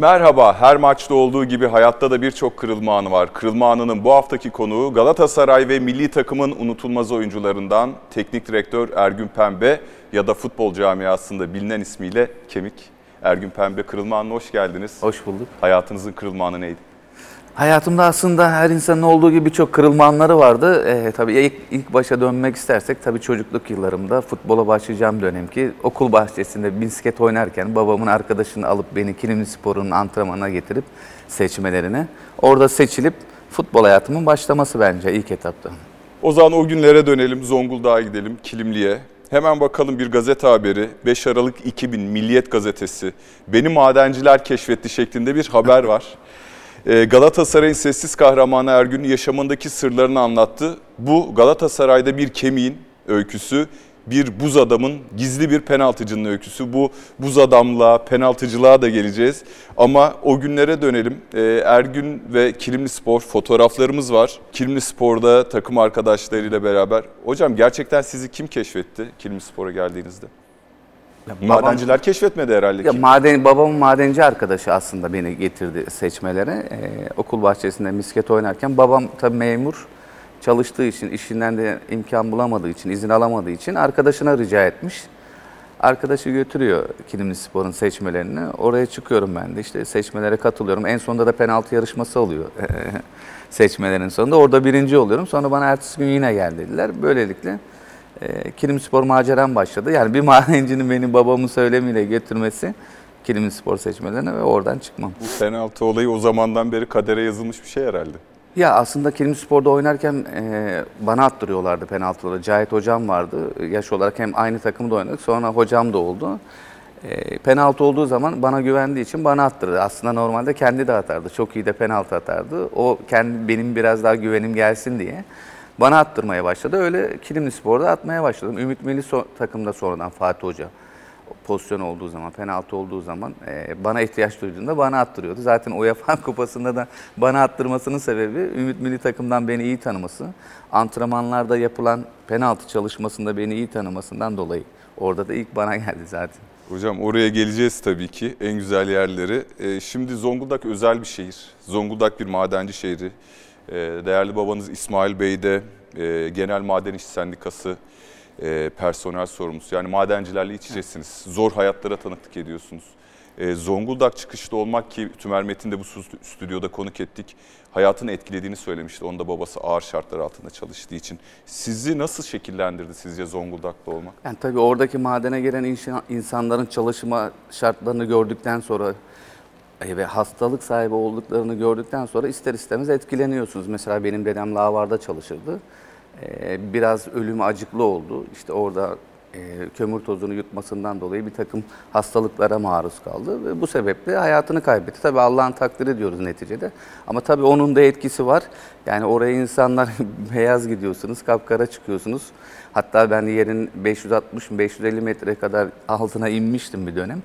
Merhaba, her maçta olduğu gibi hayatta da birçok kırılma anı var. Kırılma anının bu haftaki konuğu Galatasaray ve milli takımın unutulmaz oyuncularından teknik direktör Ergün Pembe ya da futbol camiasında bilinen ismiyle Kemik. Ergün Pembe kırılma anına hoş geldiniz. Hoş bulduk. Hayatınızın kırılma anı neydi? Hayatımda aslında her insanın olduğu gibi birçok kırılma anları vardı. Ee, tabii ilk, ilk başa dönmek istersek tabii çocukluk yıllarımda futbola başlayacağım dönem ki okul bahçesinde bisiklet oynarken babamın arkadaşını alıp beni Kilimli Spor'un antrenmanına getirip seçmelerine. Orada seçilip futbol hayatımın başlaması bence ilk etapta. O zaman o günlere dönelim, Zonguldak'a gidelim, Kilimli'ye. Hemen bakalım bir gazete haberi. 5 Aralık 2000 Milliyet Gazetesi. Beni madenciler keşfetti şeklinde bir haber var. Ee, Galatasaray'ın sessiz kahramanı Ergün yaşamındaki sırlarını anlattı. Bu Galatasaray'da bir kemiğin öyküsü, bir buz adamın gizli bir penaltıcının öyküsü. Bu buz adamlığa, penaltıcılığa da geleceğiz. Ama o günlere dönelim. Ee, Ergün ve Kilimli Spor fotoğraflarımız var. Kilimli Spor'da takım arkadaşlarıyla beraber. Hocam gerçekten sizi kim keşfetti Kilimli Spor'a geldiğinizde? Madenciler keşfetmedi herhalde. Ya ki. maden, babamın madenci arkadaşı aslında beni getirdi seçmelere. Ee, okul bahçesinde misket oynarken babam tabii memur çalıştığı için, işinden de imkan bulamadığı için, izin alamadığı için arkadaşına rica etmiş. Arkadaşı götürüyor Kilimli Spor'un seçmelerini. Oraya çıkıyorum ben de işte seçmelere katılıyorum. En sonunda da penaltı yarışması oluyor seçmelerin sonunda. Orada birinci oluyorum. Sonra bana ertesi gün yine gel dediler. Böylelikle e, Kilim Spor maceram başladı. Yani bir madencinin beni babamın söylemiyle götürmesi Kilim Spor seçmelerine ve oradan çıkmam. Bu penaltı olayı o zamandan beri kadere yazılmış bir şey herhalde. Ya aslında Kilim Spor'da oynarken e, bana attırıyorlardı penaltıları. Cahit hocam vardı. Yaş olarak hem aynı takımda oynadık. Sonra hocam da oldu. E, penaltı olduğu zaman bana güvendiği için bana attırdı. Aslında normalde kendi de atardı. Çok iyi de penaltı atardı. O kendi benim biraz daha güvenim gelsin diye bana attırmaya başladı. Öyle Kilimli Spor'da atmaya başladım. Ümit Milli so- takımda sonradan Fatih Hoca pozisyon olduğu zaman, penaltı olduğu zaman e, bana ihtiyaç duyduğunda bana attırıyordu. Zaten UEFA Kupası'nda da bana attırmasının sebebi Ümit Milli takımdan beni iyi tanıması, antrenmanlarda yapılan penaltı çalışmasında beni iyi tanımasından dolayı. Orada da ilk bana geldi zaten. Hocam oraya geleceğiz tabii ki en güzel yerleri. Ee, şimdi Zonguldak özel bir şehir. Zonguldak bir madenci şehri. Ee, değerli babanız İsmail Bey de e, Genel Maden İş Sendikası e, personel sorumlusu. Yani madencilerle iç içesiniz. Zor hayatlara tanıklık ediyorsunuz. Ee, Zonguldak çıkışlı olmak ki Tümer Metin de bu stü- stüdyoda konuk ettik. Hayatını etkilediğini söylemişti. Onda babası ağır şartlar altında çalıştığı için. Sizi nasıl şekillendirdi sizce Zonguldak'ta olmak? Yani tabii oradaki madene gelen insanların çalışma şartlarını gördükten sonra e, ve hastalık sahibi olduklarını gördükten sonra ister istemez etkileniyorsunuz. Mesela benim dedem lavarda çalışırdı. E, Biraz ölümü acıklı oldu. İşte orada e, kömür tozunu yutmasından dolayı bir takım hastalıklara maruz kaldı ve bu sebeple hayatını kaybetti. Tabii Allah'ın takdiri diyoruz neticede. Ama tabii onun da etkisi var. Yani oraya insanlar beyaz gidiyorsunuz, kapkara çıkıyorsunuz. Hatta ben yerin 560-550 metre kadar altına inmiştim bir dönem.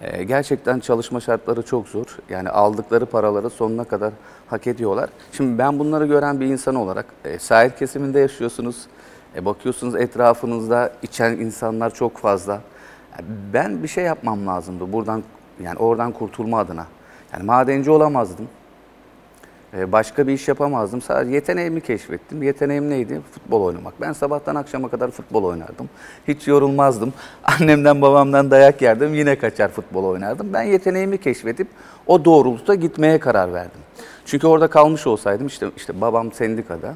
Ee, gerçekten çalışma şartları çok zor. Yani aldıkları paraları sonuna kadar hak ediyorlar. Şimdi ben bunları gören bir insan olarak e, sahil kesiminde yaşıyorsunuz. E, bakıyorsunuz etrafınızda içen insanlar çok fazla. Ben bir şey yapmam lazımdı buradan yani oradan kurtulma adına. Yani madenci olamazdım. Ee, Başka bir iş yapamazdım. Sadece yeteneğimi keşfettim. Yeteneğim neydi? Futbol oynamak. Ben sabahtan akşama kadar futbol oynardım. Hiç yorulmazdım. Annemden babamdan dayak yerdim. Yine kaçar futbol oynardım. Ben yeteneğimi keşfedip o doğrultuda gitmeye karar verdim. Çünkü orada kalmış olsaydım işte işte babam sendikada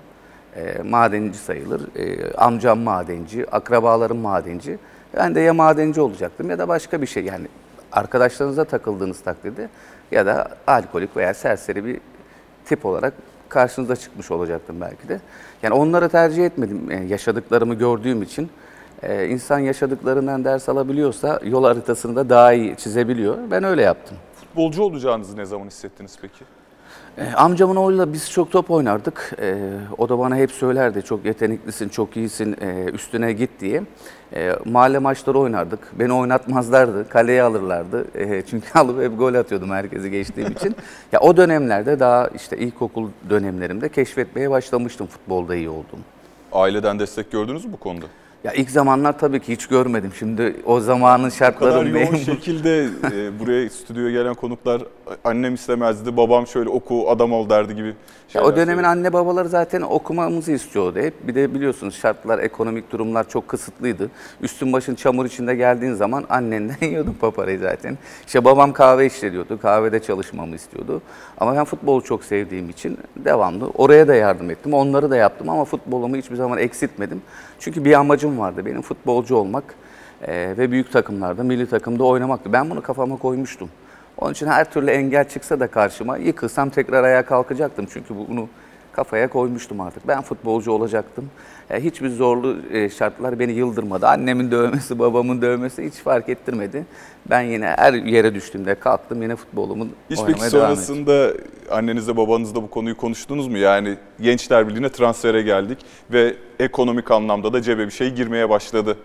e, madenci sayılır. E, amcam madenci, akrabalarım madenci. Ben de ya madenci olacaktım ya da başka bir şey. Yani arkadaşlarınıza takıldığınız takdirde ya da alkolik veya serseri bir tip olarak karşınıza çıkmış olacaktım belki de. Yani onları tercih etmedim. E, yaşadıklarımı gördüğüm için e, insan yaşadıklarından ders alabiliyorsa yol haritasını da daha iyi çizebiliyor. Ben öyle yaptım. Futbolcu olacağınızı ne zaman hissettiniz peki? E, amcamın oğluyla biz çok top oynardık. E, o da bana hep söylerdi çok yeteneklisin, çok iyisin, e, üstüne git diye. E, mahalle maçları oynardık. Beni oynatmazlardı, kaleye alırlardı. E, çünkü alıp hep gol atıyordum herkesi geçtiğim için. Ya o dönemlerde daha işte ilkokul dönemlerimde keşfetmeye başlamıştım futbolda iyi olduğumu. Aileden destek gördünüz mü bu konuda? Ya ilk zamanlar tabii ki hiç görmedim. Şimdi o zamanın Bu kadar şartları yoğun şekilde e, buraya stüdyoya gelen konuklar annem istemezdi, babam şöyle oku adam ol derdi gibi Ya o dönemin söyledi. anne babaları zaten okumamızı istiyordu hep. Bir de biliyorsunuz şartlar, ekonomik durumlar çok kısıtlıydı. Üstün başın çamur içinde geldiğin zaman annenden yiyordun paparayı zaten. İşte babam kahve işletiyordu, kahvede çalışmamı istiyordu. Ama ben futbolu çok sevdiğim için devamlı oraya da yardım ettim, onları da yaptım ama futbolumu hiçbir zaman eksiltmedim. Çünkü bir amacım vardı benim futbolcu olmak ve büyük takımlarda, milli takımda oynamaktı. Ben bunu kafama koymuştum. Onun için her türlü engel çıksa da karşıma yıkılsam tekrar ayağa kalkacaktım. Çünkü bunu kafaya koymuştum artık. Ben futbolcu olacaktım. E, hiçbir zorlu e, şartlar beni yıldırmadı. Annemin dövmesi, babamın dövmesi hiç fark ettirmedi. Ben yine her yere düştüğümde kalktım yine futbolumu Hiç oynamaya peki devam ettim. sonrasında annenizle babanızla bu konuyu konuştunuz mu? Yani Gençler Birliği'ne transfere geldik ve ekonomik anlamda da cebe bir şey girmeye başladı.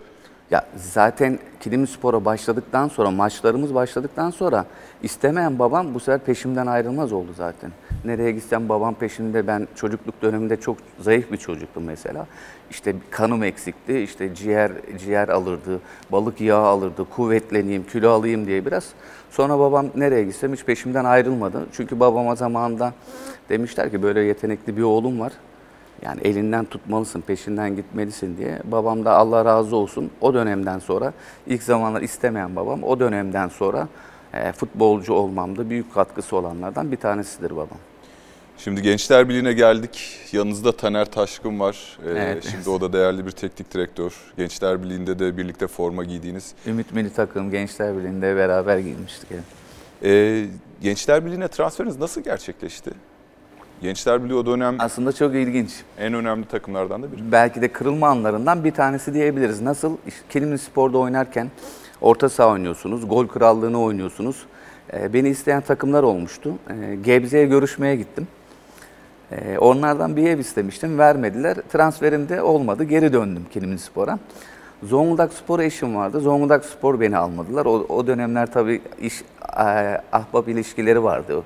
Ya zaten Kilim Spor'a başladıktan sonra, maçlarımız başladıktan sonra istemeyen babam bu sefer peşimden ayrılmaz oldu zaten. Nereye gitsem babam peşimde. Ben çocukluk döneminde çok zayıf bir çocuktum mesela. İşte kanım eksikti, işte ciğer ciğer alırdı, balık yağı alırdı, kuvvetleneyim, kilo alayım diye biraz. Sonra babam nereye gitsem hiç peşimden ayrılmadı. Çünkü babama zamanında demişler ki böyle yetenekli bir oğlum var. Yani elinden tutmalısın, peşinden gitmelisin diye. Babam da Allah razı olsun o dönemden sonra, ilk zamanlar istemeyen babam o dönemden sonra e, futbolcu olmamda büyük katkısı olanlardan bir tanesidir babam. Şimdi Gençler Birliği'ne geldik. Yanınızda Taner Taşkın var. Ee, Evet. Şimdi o da değerli bir teknik direktör. Gençler Birliği'nde de birlikte forma giydiğiniz. Ümit Milli Takım Gençler Birliği'nde beraber giymiştik. evet. Ee, Gençler Birliği'ne transferiniz nasıl gerçekleşti? Gençler Birliği o dönem Aslında çok ilginç. en önemli takımlardan da biri. belki de kırılma anlarından bir tanesi diyebiliriz. Nasıl? Kilimli Spor'da oynarken orta saha oynuyorsunuz, gol krallığını oynuyorsunuz. Ee, beni isteyen takımlar olmuştu. Ee, Gebze'ye görüşmeye gittim. Ee, onlardan bir ev istemiştim, vermediler. Transferim de olmadı, geri döndüm Kilimli Spor'a. Zonguldak Spor eşim vardı. Zonguldak Spor beni almadılar. O, o dönemler tabii iş, e, ahbap ilişkileri vardı.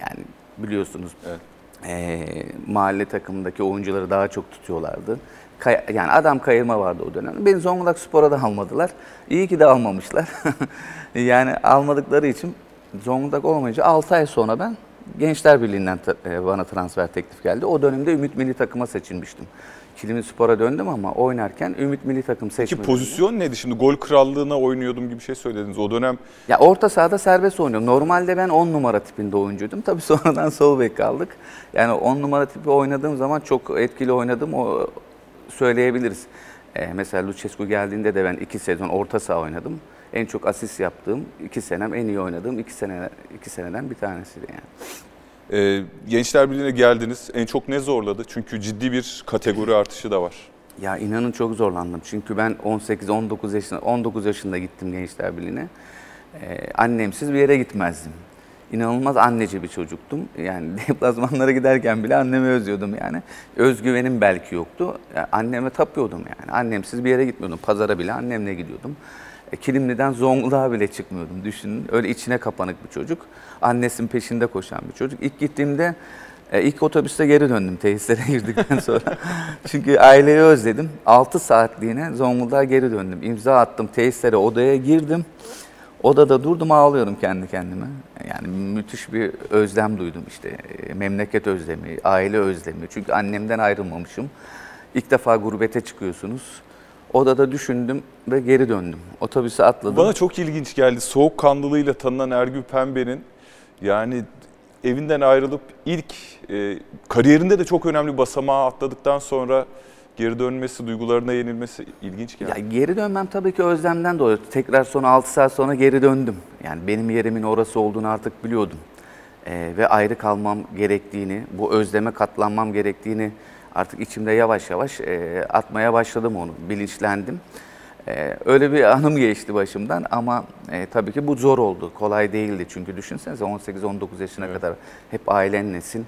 Yani biliyorsunuz Evet. E, mahalle takımındaki oyuncuları daha çok tutuyorlardı. Kay- yani adam kayırma vardı o dönem. Beni Zonguldak Spor'a da almadılar. İyi ki de almamışlar. yani almadıkları için Zonguldak olmayınca 6 ay sonra ben Gençler Birliği'nden e, bana transfer teklif geldi. O dönemde Ümit Milli Takım'a seçilmiştim. Kilimi Spor'a döndüm ama oynarken Ümit Milli Takım Ki seçmedim. pozisyon neydi? Şimdi gol krallığına oynuyordum gibi bir şey söylediniz. O dönem Ya orta sahada serbest oynuyorum. Normalde ben 10 numara tipinde oyuncuydum. Tabii sonradan sol bek kaldık. Yani 10 numara tipi oynadığım zaman çok etkili oynadım. O söyleyebiliriz. Ee, mesela Lucescu geldiğinde de ben 2 sezon orta saha oynadım. En çok asist yaptığım 2 senem, en iyi oynadığım 2 sene iki seneden bir tanesiydi yani. E, Gençler Birliği'ne geldiniz. En çok ne zorladı? Çünkü ciddi bir kategori artışı da var. Ya inanın çok zorlandım. Çünkü ben 18-19 yaşında 19 yaşında gittim Gençler Birliği'ne. Ee, annemsiz bir yere gitmezdim. İnanılmaz anneci bir çocuktum. Yani deplasmanlara giderken bile annemi özlüyordum yani. Özgüvenim belki yoktu. Ya anneme tapıyordum yani. Annemsiz bir yere gitmiyordum. Pazara bile annemle gidiyordum. E, Kilimli'den Zonguldak'a bile çıkmıyordum. Düşünün öyle içine kapanık bir çocuk. Annesinin peşinde koşan bir çocuk. İlk gittiğimde e, ilk otobüste geri döndüm tesislere girdikten sonra. Çünkü aileyi özledim. 6 saatliğine Zonguldak'a geri döndüm. İmza attım tesislere odaya girdim. Odada durdum ağlıyorum kendi kendime. Yani müthiş bir özlem duydum işte. E, Memleket özlemi, aile özlemi. Çünkü annemden ayrılmamışım. İlk defa gurbete çıkıyorsunuz. Odada düşündüm ve geri döndüm. Otobüse atladım. Bana çok ilginç geldi. Soğukkanlılığıyla tanınan Ergül Pembe'nin yani evinden ayrılıp ilk e, kariyerinde de çok önemli basamağı atladıktan sonra geri dönmesi, duygularına yenilmesi ilginç geldi. Ya geri dönmem tabii ki özlemden dolayı. Tekrar sonra 6 saat sonra geri döndüm. Yani benim yerimin orası olduğunu artık biliyordum. Ee, ve ayrı kalmam gerektiğini, bu özleme katlanmam gerektiğini artık içimde yavaş yavaş e, atmaya başladım onu. Bilinçlendim. Ee, öyle bir anım geçti başımdan ama e, tabii ki bu zor oldu. Kolay değildi çünkü düşünsenize 18-19 yaşına kadar hep ailenlesin.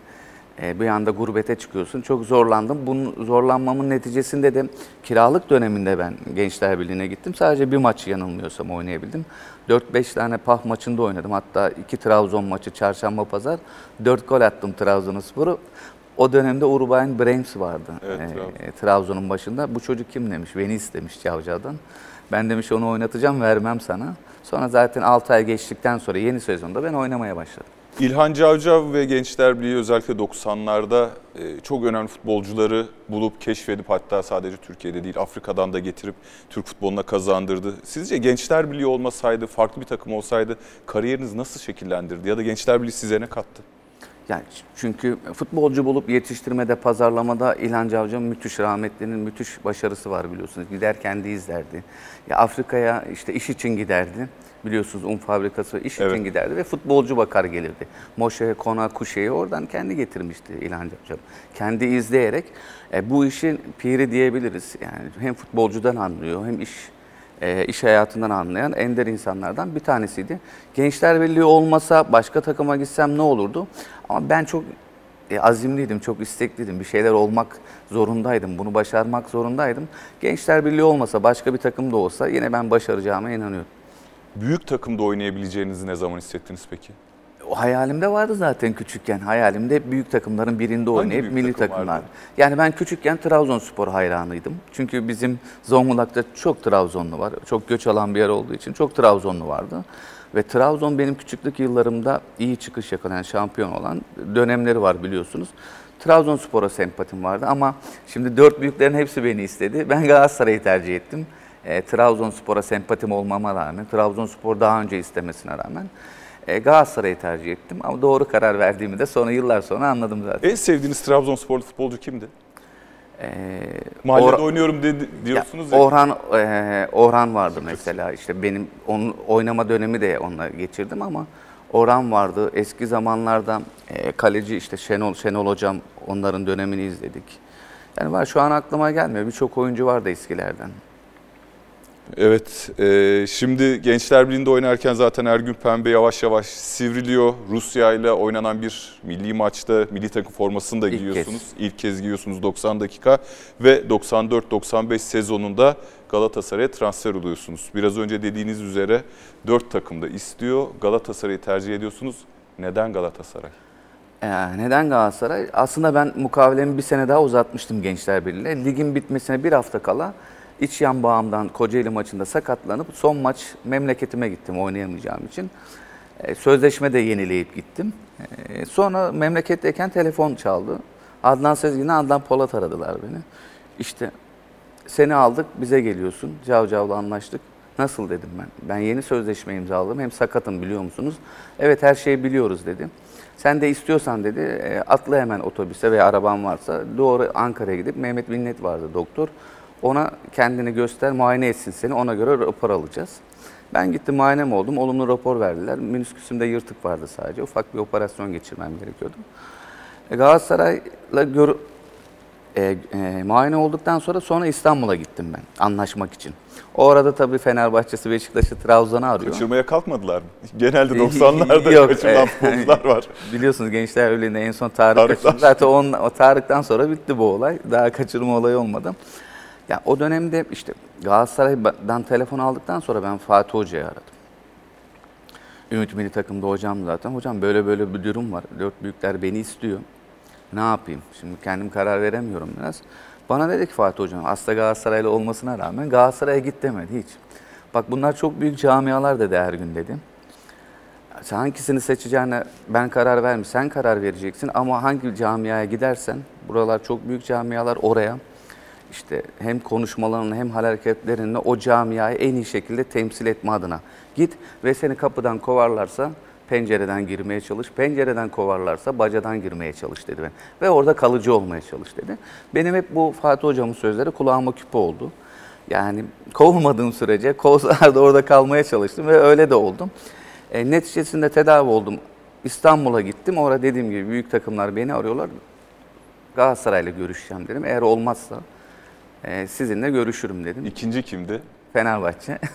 E, bir anda gurbete çıkıyorsun. Çok zorlandım. Bunun zorlanmamın neticesinde de kiralık döneminde ben Gençler Birliği'ne gittim. Sadece bir maç yanılmıyorsam oynayabildim. 4-5 tane PAH maçında oynadım. Hatta iki Trabzon maçı çarşamba pazar. 4 gol attım Trabzonspor'u. O dönemde Uruguay'ın Brems vardı. Evet, Ee, Trabzon. Trabzon'un başında. Bu çocuk kim demiş? Beni istemiş Cavcav'dan. Ben demiş onu oynatacağım vermem sana. Sonra zaten 6 ay geçtikten sonra yeni sezonda ben oynamaya başladım. İlhan Cavcav ve Gençler Birliği özellikle 90'larda e, çok önemli futbolcuları bulup keşfedip hatta sadece Türkiye'de değil Afrika'dan da getirip Türk futboluna kazandırdı. Sizce Gençler Birliği olmasaydı, farklı bir takım olsaydı kariyeriniz nasıl şekillendirdi ya da Gençler Birliği size ne kattı? Yani çünkü futbolcu bulup yetiştirmede, pazarlamada İlhan Cavcav'ın müthiş rahmetlinin müthiş başarısı var biliyorsunuz. Gider kendi izlerdi. Ya Afrika'ya işte iş için giderdi. Biliyorsunuz un fabrikası iş Evet. için giderdi ve futbolcu bakar gelirdi. Moşe, Kona, Kuşe'yi oradan kendi getirmişti İlhan Cavcav. Kendi izleyerek e, bu işin piri diyebiliriz. Yani hem futbolcudan anlıyor hem iş e, iş hayatından anlayan ender insanlardan bir tanesiydi. Gençler Birliği olmasa başka takıma gitsem ne olurdu? Ama ben çok e, azimliydim, çok istekliydim. Bir şeyler olmak zorundaydım, bunu başarmak zorundaydım. Gençler Birliği olmasa, başka bir takım da olsa yine ben başaracağıma inanıyorum. Büyük takımda oynayabileceğinizi ne zaman hissettiniz peki? O hayalimde vardı zaten küçükken. Hayalimde büyük takımların birinde oynayıp büyük milli takım takımlar. vardı? Yani ben küçükken Trabzonspor hayranıydım. Çünkü bizim Zonguldak'ta çok Trabzonlu var. Çok göç alan bir yer olduğu için çok Trabzonlu vardı. Ve Trabzon benim küçüklük yıllarımda iyi çıkış yakalayan, şampiyon olan dönemleri var biliyorsunuz. Trabzonspor'a sempatim vardı ama şimdi dört büyüklerin hepsi beni istedi. Ben Galatasaray'ı tercih ettim. E, Trabzonspor'a sempatim olmama rağmen, Trabzonspor daha önce istemesine rağmen e, Galatasaray'ı tercih ettim. Ama doğru karar verdiğimi de sonra yıllar sonra anladım zaten. En sevdiğiniz Trabzonsporlu futbolcu kimdi? E, Mahallede Or- oynuyorum dedi, diyorsunuz ya. Orhan e, Orhan vardı mesela işte benim onun oynama dönemi de onunla geçirdim ama Orhan vardı. Eski zamanlarda e, kaleci işte Şenol Şenol hocam onların dönemini izledik. Yani var şu an aklıma gelmiyor. Birçok oyuncu vardı eskilerden. Evet, e, şimdi Gençler Birliği'nde oynarken zaten Ergün Pembe yavaş yavaş sivriliyor. Rusya ile oynanan bir milli maçta milli takım formasını da İlk giyiyorsunuz. İlk kez giyiyorsunuz 90 dakika ve 94-95 sezonunda Galatasaray'a transfer oluyorsunuz. Biraz önce dediğiniz üzere 4 takım da istiyor. Galatasaray'ı tercih ediyorsunuz. Neden Galatasaray? Ee, neden Galatasaray? Aslında ben mukavelemi bir sene daha uzatmıştım Gençler Birliği'yle. Ligin bitmesine bir hafta kala iç yan bağımdan Kocaeli maçında sakatlanıp son maç memleketime gittim oynayamayacağım için. Ee, sözleşme de yenileyip gittim. Ee, sonra memleketteyken telefon çaldı. Adnan Sezgin'le Adnan Polat aradılar beni. İşte seni aldık bize geliyorsun. Cavcav'la anlaştık. Nasıl dedim ben. Ben yeni sözleşme imzaladım. Hem sakatım biliyor musunuz? Evet her şeyi biliyoruz dedim. Sen de istiyorsan dedi e, atla hemen otobüse veya araban varsa doğru Ankara'ya gidip Mehmet Minnet vardı doktor. Ona kendini göster muayene etsin seni ona göre rapor alacağız. Ben gittim muayenem oldum. Olumlu rapor verdiler. Menisküsümde yırtık vardı sadece. Ufak bir operasyon geçirmem gerekiyordu. E, Galatasaray'la gör, e, e, muayene olduktan sonra sonra İstanbul'a gittim ben anlaşmak için. O arada tabii Fenerbahçe'si, Beşiktaş'ı, Trabzon'u arıyor. Kaçırmaya kalkmadılar mı? Genelde 90'larda Yok, kaçırılan e, futbolcular var. Biliyorsunuz Gençler Birliği'nde en son Tarık Tarık kaçırdı. Zaten on, o Tarık'tan sonra bitti bu olay. Daha kaçırma olayı olmadı. Ya o dönemde işte Galatasaray'dan telefon aldıktan sonra ben Fatih Hoca'yı aradım. Ümit Milli Takım'da hocam zaten. Hocam böyle böyle bir durum var. Dört büyükler beni istiyor. Ne yapayım? Şimdi kendim karar veremiyorum biraz. Bana dedi ki Fatih Hocam aslında Galatasaraylı olmasına rağmen Galatasaray'a git demedi hiç. Bak bunlar çok büyük camialar dedi her gün dedi. Hangisini seçeceğine ben karar vermem. Sen karar vereceksin ama hangi camiaya gidersen buralar çok büyük camialar oraya işte hem konuşmalarını hem hareketlerinle o camiayı en iyi şekilde temsil etme adına git ve seni kapıdan kovarlarsa pencereden girmeye çalış. Pencereden kovarlarsa bacadan girmeye çalış dedi ben. Ve orada kalıcı olmaya çalış dedi. Benim hep bu Fatih Hocam'ın sözleri kulağıma küpe oldu. Yani kovulmadığım sürece kovsalar orada kalmaya çalıştım ve öyle de oldum. E, neticesinde tedavi oldum. İstanbul'a gittim. Orada dediğim gibi büyük takımlar beni arıyorlar. Galatasaray'la görüşeceğim dedim. Eğer olmazsa e, sizinle görüşürüm dedim. İkinci kimdi? Fenerbahçe.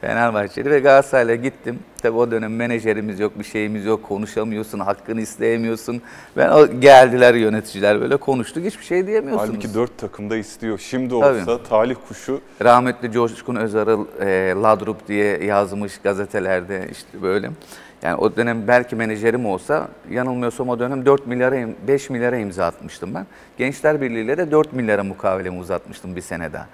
Fenerbahçeli ve Galatasaray'la gittim. Tabii o dönem menajerimiz yok, bir şeyimiz yok, konuşamıyorsun, hakkını isteyemiyorsun. Ben o geldiler yöneticiler böyle konuştuk, hiçbir şey diyemiyorsunuz. Halbuki dört takımda istiyor. Şimdi Tabii. olsa talih kuşu Rahmetli Coşkun Özarıl e, Ladrup diye yazmış gazetelerde işte böyle. Yani o dönem belki menajerim olsa yanılmıyorsam o dönem 4 milyara, im- 5 milyara imza atmıştım ben. Gençler Birliği ile de 4 milyara mukavelemi uzatmıştım bir sene daha.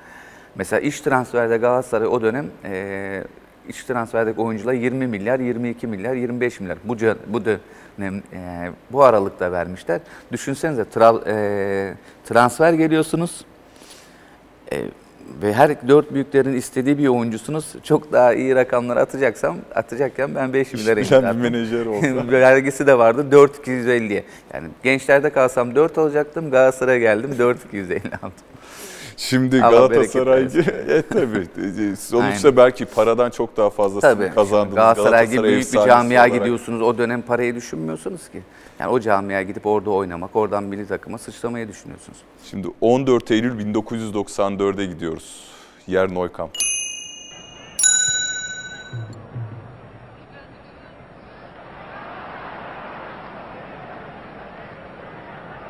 Mesela iş transferde Galatasaray o dönem e, iç transferdeki oyuncular 20 milyar, 22 milyar, 25 milyar. Bu, bu dönem e, bu aralıkta vermişler. Düşünsenize tra- e, transfer geliyorsunuz. E, ve her dört büyüklerin istediği bir oyuncusunuz. Çok daha iyi rakamlar atacaksam atacakken ben 5 milyara bilen bir menajer olsa. Vergisi de vardı 4250'ye. Yani gençlerde kalsam 4 alacaktım. Galatasaray'a geldim 4250 aldım. Şimdi Allah Galatasaray e, tabii. Sonuçta Aynen. belki paradan çok daha fazlasını Tabii. kazandınız. Galatasaray gibi büyük bir camia gidiyorsunuz. O dönem parayı düşünmüyorsunuz ki. Yani o camiaya gidip orada oynamak, oradan milli takıma sıçramayı düşünüyorsunuz. Şimdi 14 Eylül 1994'e gidiyoruz. Yer Neukamp.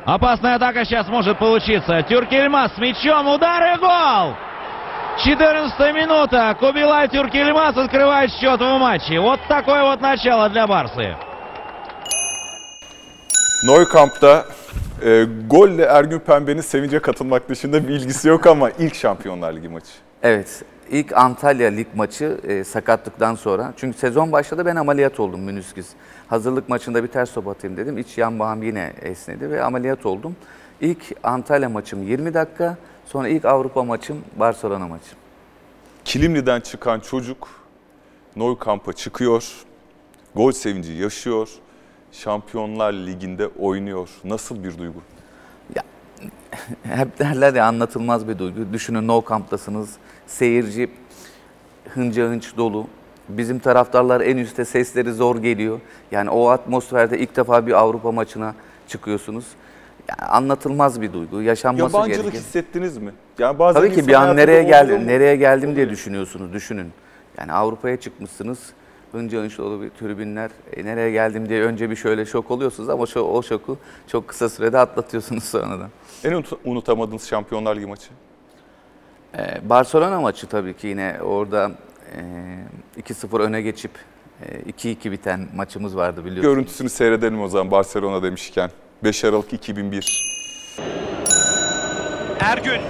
Опасная атака сейчас может получиться. Тюркельмас с мячом, удар и гол! 14 минута. Кубилай Тюркельмас открывает счет в матче. Вот такое вот начало для Барсы. Neukamp'ta e, golle Ergün Pembe'nin sevince katılmak dışında bir ilgisi yok ama ilk Şampiyonlar Ligi maçı. Evet, ilk Antalya lig maçı e, sakatlıktan sonra. Çünkü sezon başladı ben ameliyat oldum menisküs. Hazırlık maçında bir ters top atayım dedim. İç yan bağım yine esnedi ve ameliyat oldum. İlk Antalya maçım 20 dakika, sonra ilk Avrupa maçım Barcelona maçım. Kilimli'den çıkan çocuk Neukamp'a çıkıyor. Gol sevinci yaşıyor. Şampiyonlar Ligi'nde oynuyor. Nasıl bir duygu? Hep derler ya anlatılmaz bir duygu. Düşünün No Camp'tasınız. Seyirci hınca hınç dolu. Bizim taraftarlar en üstte sesleri zor geliyor. Yani o atmosferde ilk defa bir Avrupa maçına çıkıyorsunuz. Yani anlatılmaz bir duygu. Yaşanması Yabancılık gereken. hissettiniz mi? Yani bazen Tabii ki bir an nereye geldim, nereye geldim diye düşünüyorsunuz. Düşünün. Yani Avrupa'ya çıkmışsınız. Hınca hınç dolu bir tribünler. E, nereye geldim diye önce bir şöyle şok oluyorsunuz ama şu, o şoku çok kısa sürede atlatıyorsunuz sonradan. En unut- unutamadığınız Şampiyonlar Ligi maçı? Ee, Barcelona maçı tabii ki yine orada e, 2-0 öne geçip e, 2-2 biten maçımız vardı biliyorsunuz. Görüntüsünü seyredelim o zaman Barcelona demişken. 5 Aralık 2001. Ergün.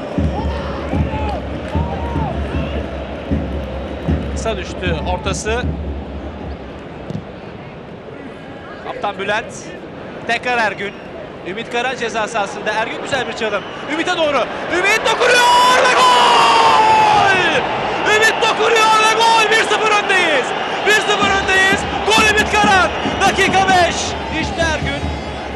Kısa düştü ortası. Kaptan Bülent. Tekrar Ergün. Ümit Karan ceza sahasında. Ergün güzel bir çalım. Ümit'e doğru. Ümit dokunuyor ve gol! Ümit dokunuyor ve gol! 1-0 öndeyiz. 1-0 öndeyiz. Gol Ümit Karan. Dakika 5. İşte Ergün.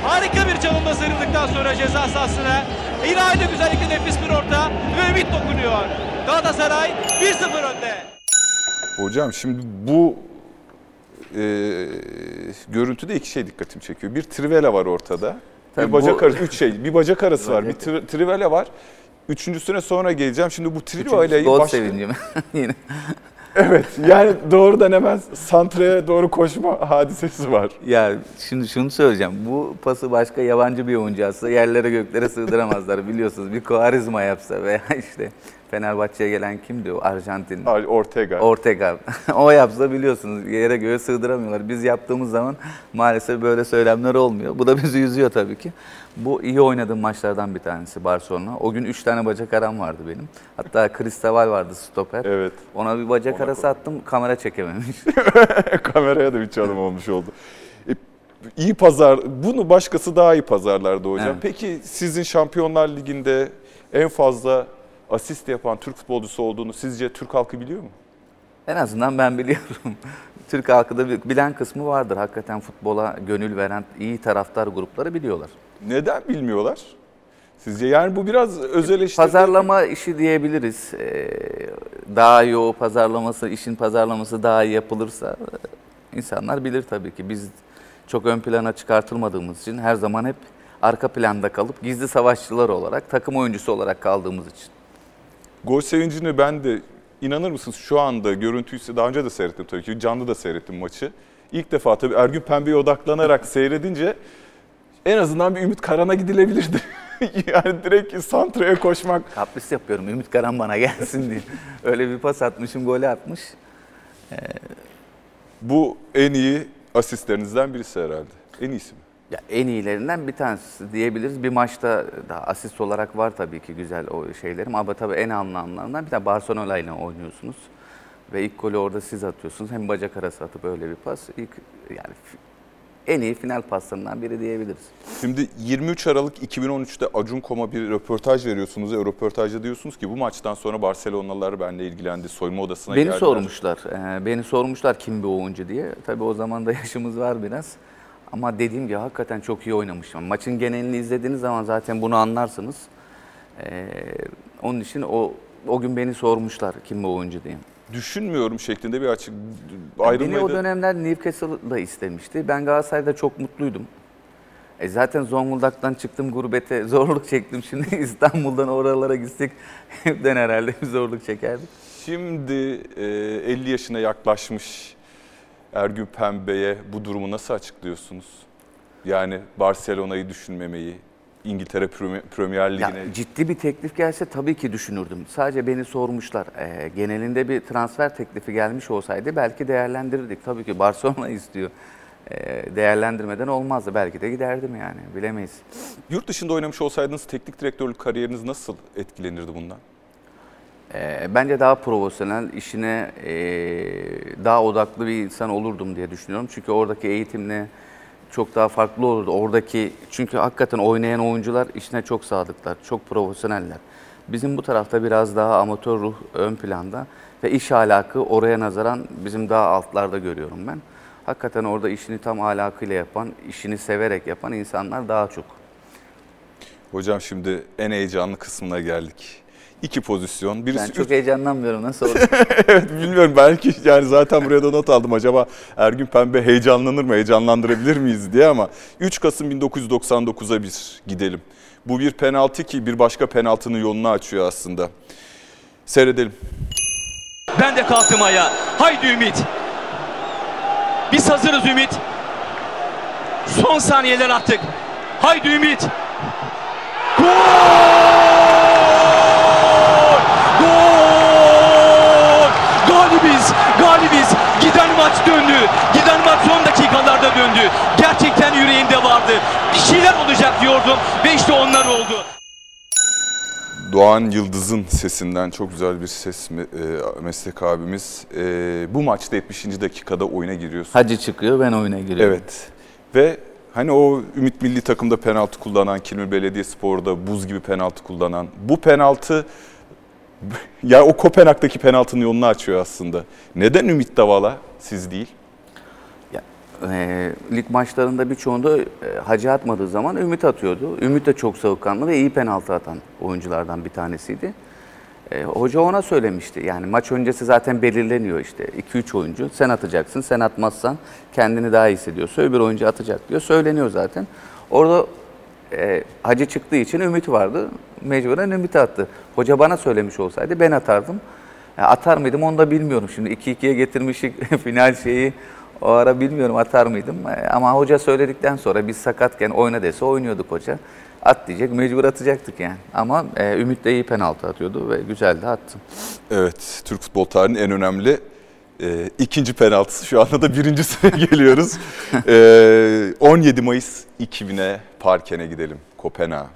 Harika bir çalımda sıyrıldıktan sonra ceza sahasına. Yine aynı güzellikle nefis bir orta ve Ümit dokunuyor. Galatasaray 1-0 önde. Hocam şimdi bu e, görüntüde iki şey dikkatimi çekiyor. Bir trivela var ortada. Tabii bir bacak bu- arası, üç şey. Bir bacak arası var. Bir tri- trivela var. Üçüncüsüne sonra geleceğim. Şimdi bu trivela'yı Gol başka... sevincim yine. Evet. Yani doğrudan hemen santraya doğru koşma hadisesi var. Ya şimdi şunu söyleyeceğim. Bu pası başka yabancı bir oyuncu atsa yerlere göklere sığdıramazlar biliyorsunuz. Bir Koarizma yapsa veya işte Fenerbahçe'ye gelen kimdi o Arjantin? Ortega. Ortega. o yapsa biliyorsunuz yere göğe sığdıramıyorlar. Biz yaptığımız zaman maalesef böyle söylemler olmuyor. Bu da bizi üzüyor tabii ki. Bu iyi oynadığım maçlardan bir tanesi Barcelona. O gün 3 tane bacak aram vardı benim. Hatta Cristobal vardı stoper. Evet. Ona bir bacak Ona arası attım kamera çekememiş. Kameraya da bir çalım olmuş oldu. E, iyi pazar, bunu başkası daha iyi pazarlardı hocam. Evet. Peki sizin Şampiyonlar Ligi'nde en fazla asist yapan Türk futbolcusu olduğunu sizce Türk halkı biliyor mu? En azından ben biliyorum. Türk halkı da bilen kısmı vardır. Hakikaten futbola gönül veren iyi taraftar grupları biliyorlar. Neden bilmiyorlar? Sizce yani bu biraz özel eleştiri. Pazarlama işi diyebiliriz. Ee, daha iyi o pazarlaması, işin pazarlaması daha iyi yapılırsa e, insanlar bilir tabii ki. Biz çok ön plana çıkartılmadığımız için her zaman hep arka planda kalıp gizli savaşçılar olarak, takım oyuncusu olarak kaldığımız için. Gol sevincini ben de inanır mısınız şu anda görüntüyü daha önce de seyrettim tabii ki canlı da seyrettim maçı. İlk defa tabii Ergün Pembe'ye odaklanarak seyredince en azından bir Ümit Karan'a gidilebilirdi. yani direkt Santra'ya koşmak. Kapris yapıyorum. Ümit Karan bana gelsin diye. Öyle bir pas atmışım, golü atmış. Bu en iyi asistlerinizden birisi herhalde. En iyisi mi? Ya en iyilerinden bir tanesi diyebiliriz. Bir maçta da asist olarak var tabii ki güzel o şeylerim ama tabii en anlamlarından bir de Barcelona ile oynuyorsunuz. Ve ilk golü orada siz atıyorsunuz. Hem bacak arası atıp öyle bir pas. İlk yani en iyi final paslarından biri diyebiliriz. Şimdi 23 Aralık 2013'te Acun Kom'a bir röportaj veriyorsunuz. O röportajda diyorsunuz ki bu maçtan sonra Barcelonalılar benimle ilgilendi. Soyma odasına Beni geldiler. sormuşlar. Ee, beni sormuşlar kim bir oyuncu diye. Tabii o zaman da yaşımız var biraz. Ama dediğim gibi hakikaten çok iyi oynamışım. Maçın genelini izlediğiniz zaman zaten bunu anlarsınız. Ee, onun için o o gün beni sormuşlar kim bu oyuncu diye. Düşünmüyorum şeklinde bir açık Beni ayrılmayı o dönemler Newcastle'da istemişti. Ben Galatasaray'da çok mutluydum. E zaten Zonguldak'tan çıktım gurbete zorluk çektim. Şimdi İstanbul'dan oralara gitsek hepten herhalde bir zorluk çekerdik. Şimdi e, 50 yaşına yaklaşmış Ergün Pembe'ye bu durumu nasıl açıklıyorsunuz? Yani Barcelona'yı düşünmemeyi, İngiltere Premi- Premier Ya, Ligi'ne ciddi bir teklif gelse tabii ki düşünürdüm. Sadece beni sormuşlar. Ee, genelinde bir transfer teklifi gelmiş olsaydı belki değerlendirirdik. Tabii ki Barcelona istiyor. Ee, değerlendirmeden olmazdı. Belki de giderdim yani. Bilemeyiz. yurt dışında oynamış olsaydınız teknik direktörlük kariyeriniz nasıl etkilenirdi bundan? Ee, bence daha profesyonel, işine ee, daha odaklı bir insan olurdum diye düşünüyorum. Çünkü oradaki eğitimle çok daha farklı olurdu. Oradaki çünkü hakikaten oynayan oyuncular işine çok sadıklar, çok profesyoneller. Bizim bu tarafta biraz daha amatör ruh ön planda ve iş ahlakı oraya nazaran bizim daha altlarda görüyorum ben. Hakikaten orada işini tam ahlakıyla yapan, işini severek yapan insanlar daha çok. Hocam şimdi en heyecanlı kısmına geldik. İki pozisyon. Birisi Ben çok üç- heyecanlanmıyorum. Nasıl olur? evet bilmiyorum belki yani zaten buraya da not aldım acaba Ergün Pembe heyecanlanır mı heyecanlandırabilir miyiz diye ama 3 Kasım 1999'a bir gidelim. Bu bir penaltı ki bir başka penaltının yolunu açıyor aslında. Seyredelim. Ben de kalktım ayağa. Haydi Ümit. Biz hazırız Ümit. Son saniyeler attık. Haydi Ümit. Gol! Galibiz, galibiz. Giden maç döndü. Giden maç son dakikalarda döndü. Gerçekten yüreğimde vardı. Bir şeyler olacak diyordum ve işte onlar oldu. Doğan Yıldız'ın sesinden çok güzel bir ses me- e, meslek abimiz. E, bu maçta 70. dakikada oyuna giriyorsun. Hacı çıkıyor, ben oyuna giriyorum. Evet. Ve hani o Ümit Milli takımda penaltı kullanan, Kilmi Belediyespor'da buz gibi penaltı kullanan, bu penaltı ya o Kopenhag'daki penaltının yolunu açıyor aslında. Neden Ümit Davala siz değil? E, lig maçlarında birçoğunda e, hacı atmadığı zaman Ümit atıyordu. Ümit de çok soğukkanlı ve iyi penaltı atan oyunculardan bir tanesiydi. E, hoca ona söylemişti. Yani maç öncesi zaten belirleniyor işte. 2-3 oyuncu sen atacaksın. Sen atmazsan kendini daha iyi hissediyorsa öbür oyuncu atacak diyor. Söyleniyor zaten. Orada e, hacı çıktığı için Ümit vardı. Mecburen Ümit attı. Hoca bana söylemiş olsaydı ben atardım. Ya atar mıydım onu da bilmiyorum. Şimdi 2-2'ye getirmişik final şeyi. O ara bilmiyorum atar mıydım. E, Ama hoca söyledikten sonra biz sakatken oyna dese oynuyorduk hoca. At diyecek mecbur atacaktık yani. Ama e, Ümit de iyi penaltı atıyordu ve güzel de attı. Evet, Türk futbol tarihinin en önemli e, ikinci penaltısı. Şu anda da birincisine geliyoruz. E, 17 Mayıs 2000'e Parken'e gidelim. Kopenhag.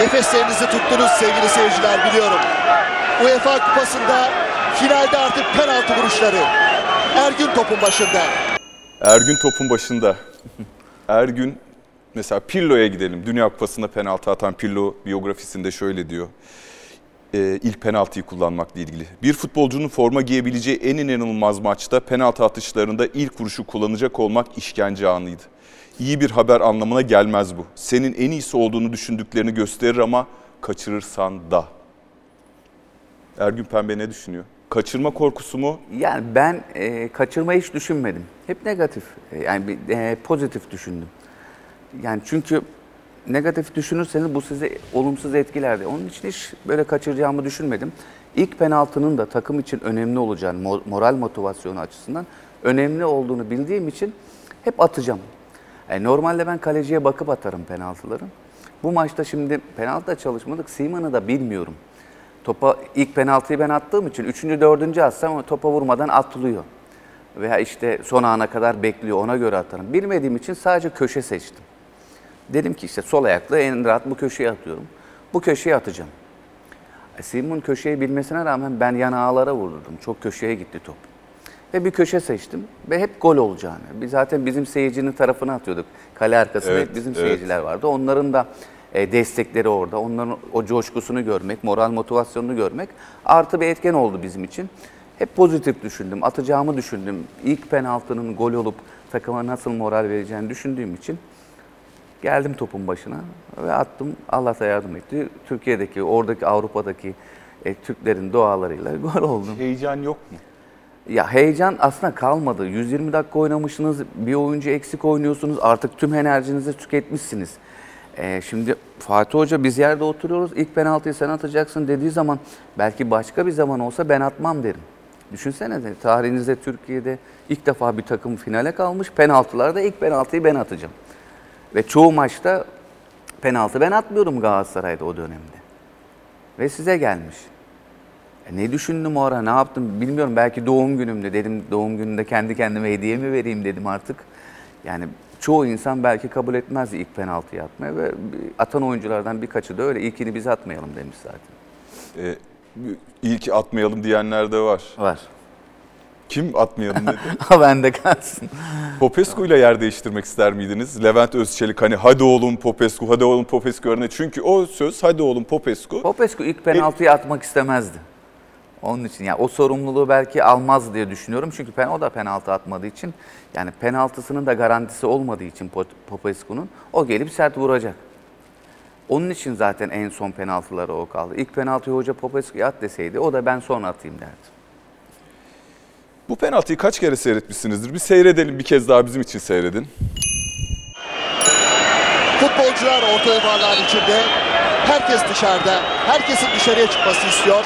Nefeslerinizi tuttunuz sevgili seyirciler biliyorum. UEFA Kupası'nda finalde artık penaltı vuruşları. Ergün topun başında. Ergün topun başında. Ergün mesela Pirlo'ya gidelim. Dünya Kupası'nda penaltı atan Pirlo biyografisinde şöyle diyor. Ee, ilk penaltıyı kullanmakla ilgili. Bir futbolcunun forma giyebileceği en inanılmaz maçta penaltı atışlarında ilk vuruşu kullanacak olmak işkence anıydı. İyi bir haber anlamına gelmez bu. Senin en iyisi olduğunu düşündüklerini gösterir ama kaçırırsan da. Ergün Pembe ne düşünüyor? Kaçırma korkusu mu? Yani ben e, kaçırmayı hiç düşünmedim. Hep negatif. E, yani e, pozitif düşündüm. Yani çünkü negatif düşünürseniz bu sizi olumsuz etkilerdi. Onun için hiç böyle kaçıracağımı düşünmedim. İlk penaltının da takım için önemli olacağını, mo- moral motivasyonu açısından önemli olduğunu bildiğim için hep atacağım. E, normalde ben kaleciye bakıp atarım penaltıları. Bu maçta şimdi penaltıda çalışmadık. Seaman'ı da bilmiyorum. Topa ilk penaltıyı ben attığım için üçüncü, dördüncü atsam topa vurmadan atılıyor. Veya işte son ana kadar bekliyor ona göre atarım. Bilmediğim için sadece köşe seçtim. Dedim ki işte sol ayakla en rahat bu köşeye atıyorum. Bu köşeye atacağım. E, Simon köşeyi bilmesine rağmen ben yan ağlara vurdum. Çok köşeye gitti top. Ve bir köşe seçtim ve hep gol olacağını. Biz zaten bizim seyircinin tarafına atıyorduk. Kale arkasında Evet, hep bizim evet. seyirciler vardı. Onların da e, destekleri orada. Onların o coşkusunu görmek, moral motivasyonunu görmek artı bir etken oldu bizim için. Hep pozitif düşündüm, atacağımı düşündüm. İlk penaltının gol olup takıma nasıl moral vereceğini düşündüğüm için geldim topun başına ve attım. Allah da yardım etti. Türkiye'deki, oradaki Avrupa'daki e, Türklerin dualarıyla gol oldum. Heyecan yok mu? Ya heyecan aslında kalmadı. 120 dakika oynamışsınız, bir oyuncu eksik oynuyorsunuz. Artık tüm enerjinizi tüketmişsiniz. Ee, şimdi Fatih Hoca biz yerde oturuyoruz. İlk penaltıyı sen atacaksın dediği zaman belki başka bir zaman olsa ben atmam derim. Düşünsene de tarihinizde Türkiye'de ilk defa bir takım finale kalmış. Penaltılarda ilk penaltıyı ben atacağım. Ve çoğu maçta penaltı ben atmıyorum Galatasaray'da o dönemde. Ve size gelmiş. E ne düşündüm o ara, ne yaptım bilmiyorum. Belki doğum günümde dedim, doğum gününde kendi kendime hediye mi vereyim dedim artık. Yani çoğu insan belki kabul etmez ilk penaltıyı atmaya ve atan oyunculardan birkaçı da öyle ilkini biz atmayalım demiş zaten. Ee, ilk atmayalım diyenler de var. Var. Kim atmayalım dedi? Ha bende kalsın. Popescu ile yer değiştirmek ister miydiniz? Levent Özçelik hani hadi oğlum Popescu, hadi oğlum Popescu örneği. Çünkü o söz hadi oğlum Popescu. Popescu ilk penaltıyı atmak istemezdi. Onun için yani o sorumluluğu belki almaz diye düşünüyorum. Çünkü pen, o da penaltı atmadığı için yani penaltısının da garantisi olmadığı için Pop- Popescu'nun o gelip sert vuracak. Onun için zaten en son penaltıları o kaldı. İlk penaltıyı hoca Popescu'ya at deseydi o da ben sonra atayım derdi. Bu penaltıyı kaç kere seyretmişsinizdir? Bir seyredelim bir kez daha bizim için seyredin. Futbolcular orta yuvarlağın içinde. Herkes dışarıda. Herkesin dışarıya çıkmasını istiyor.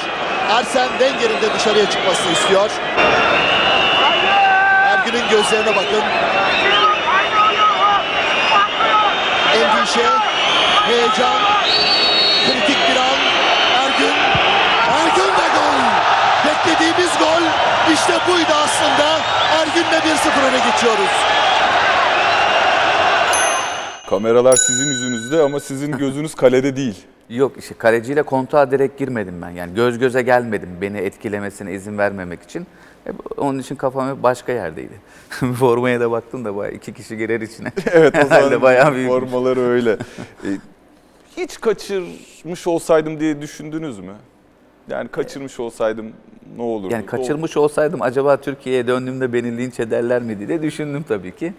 Arsene Wenger'in de dışarıya çıkmasını istiyor. Ergün'ün gözlerine bakın. Endişe, heyecan, kritik bir an. Ergün, Ergün ve gol. Beklediğimiz gol işte buydu aslında. Ergün'le 1-0 öne geçiyoruz. Kameralar sizin yüzünüzde ama sizin gözünüz kalede değil. Yok işte kaleciyle kontağa direkt girmedim ben. Yani göz göze gelmedim beni etkilemesine izin vermemek için. Hep onun için kafam hep başka yerdeydi. Formaya da baktım da bayağı iki kişi girer içine. Evet o zaman bayağı büyük. formaları öyle. E, hiç kaçırmış olsaydım diye düşündünüz mü? Yani kaçırmış olsaydım ne olurdu? Yani kaçırmış olsaydım acaba Türkiye'ye döndüğümde beni linç ederler mi diye düşündüm tabii ki.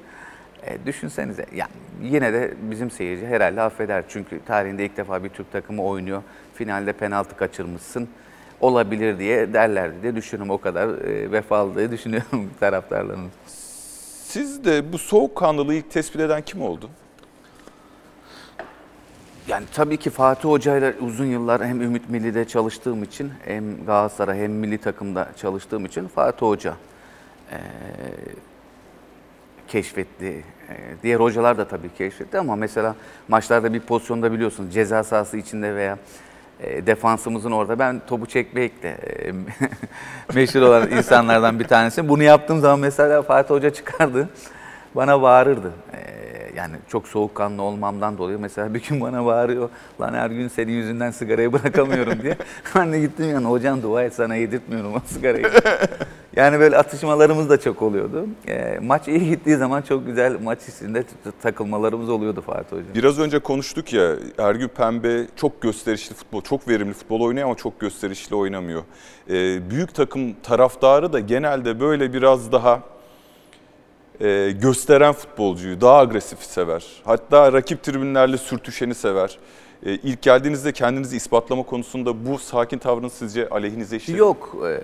E, düşünsenize yani yine de bizim seyirci herhalde affeder. Çünkü tarihinde ilk defa bir Türk takımı oynuyor. Finalde penaltı kaçırmışsın. Olabilir diye derlerdi diye düşünüyorum. O kadar e, vefalı diye düşünüyorum taraftarlarımız. Siz de bu soğukkanlılığı ilk tespit eden kim oldu? Yani tabii ki Fatih Hoca ile uzun yıllar hem Ümit Milli'de çalıştığım için hem Galatasaray hem milli takımda çalıştığım için Fatih Hoca eee, keşfetti. Eee, diğer hocalar da tabii keşfetti ama mesela maçlarda bir pozisyonda biliyorsunuz ceza sahası içinde veya eee, defansımızın orada ben topu çekmekle eee, meşhur olan insanlardan bir tanesi. Bunu yaptığım zaman mesela Fatih Hoca çıkardı bana bağırırdı. Yani çok soğukkanlı olmamdan dolayı mesela bir gün bana bağırıyor. Lan her gün senin yüzünden sigarayı bırakamıyorum diye. Ben de gittim yani hocam dua et sana yedirtmiyorum o sigarayı. yani böyle atışmalarımız da çok oluyordu. Eee, maç iyi gittiği zaman çok güzel maç içinde takılmalarımız oluyordu Fatih Hocam. Biraz önce konuştuk ya Ergün Pembe çok gösterişli futbol, çok verimli futbol oynuyor ama çok gösterişli oynamıyor. Ee, büyük takım taraftarı da genelde böyle biraz daha e, gösteren futbolcuyu, daha agresif sever. Hatta rakip tribünlerle sürtüşeni sever. E, ilk geldiğinizde kendinizi ispatlama konusunda bu sakin tavrınız sizce aleyhinize işledi? Yok. eee,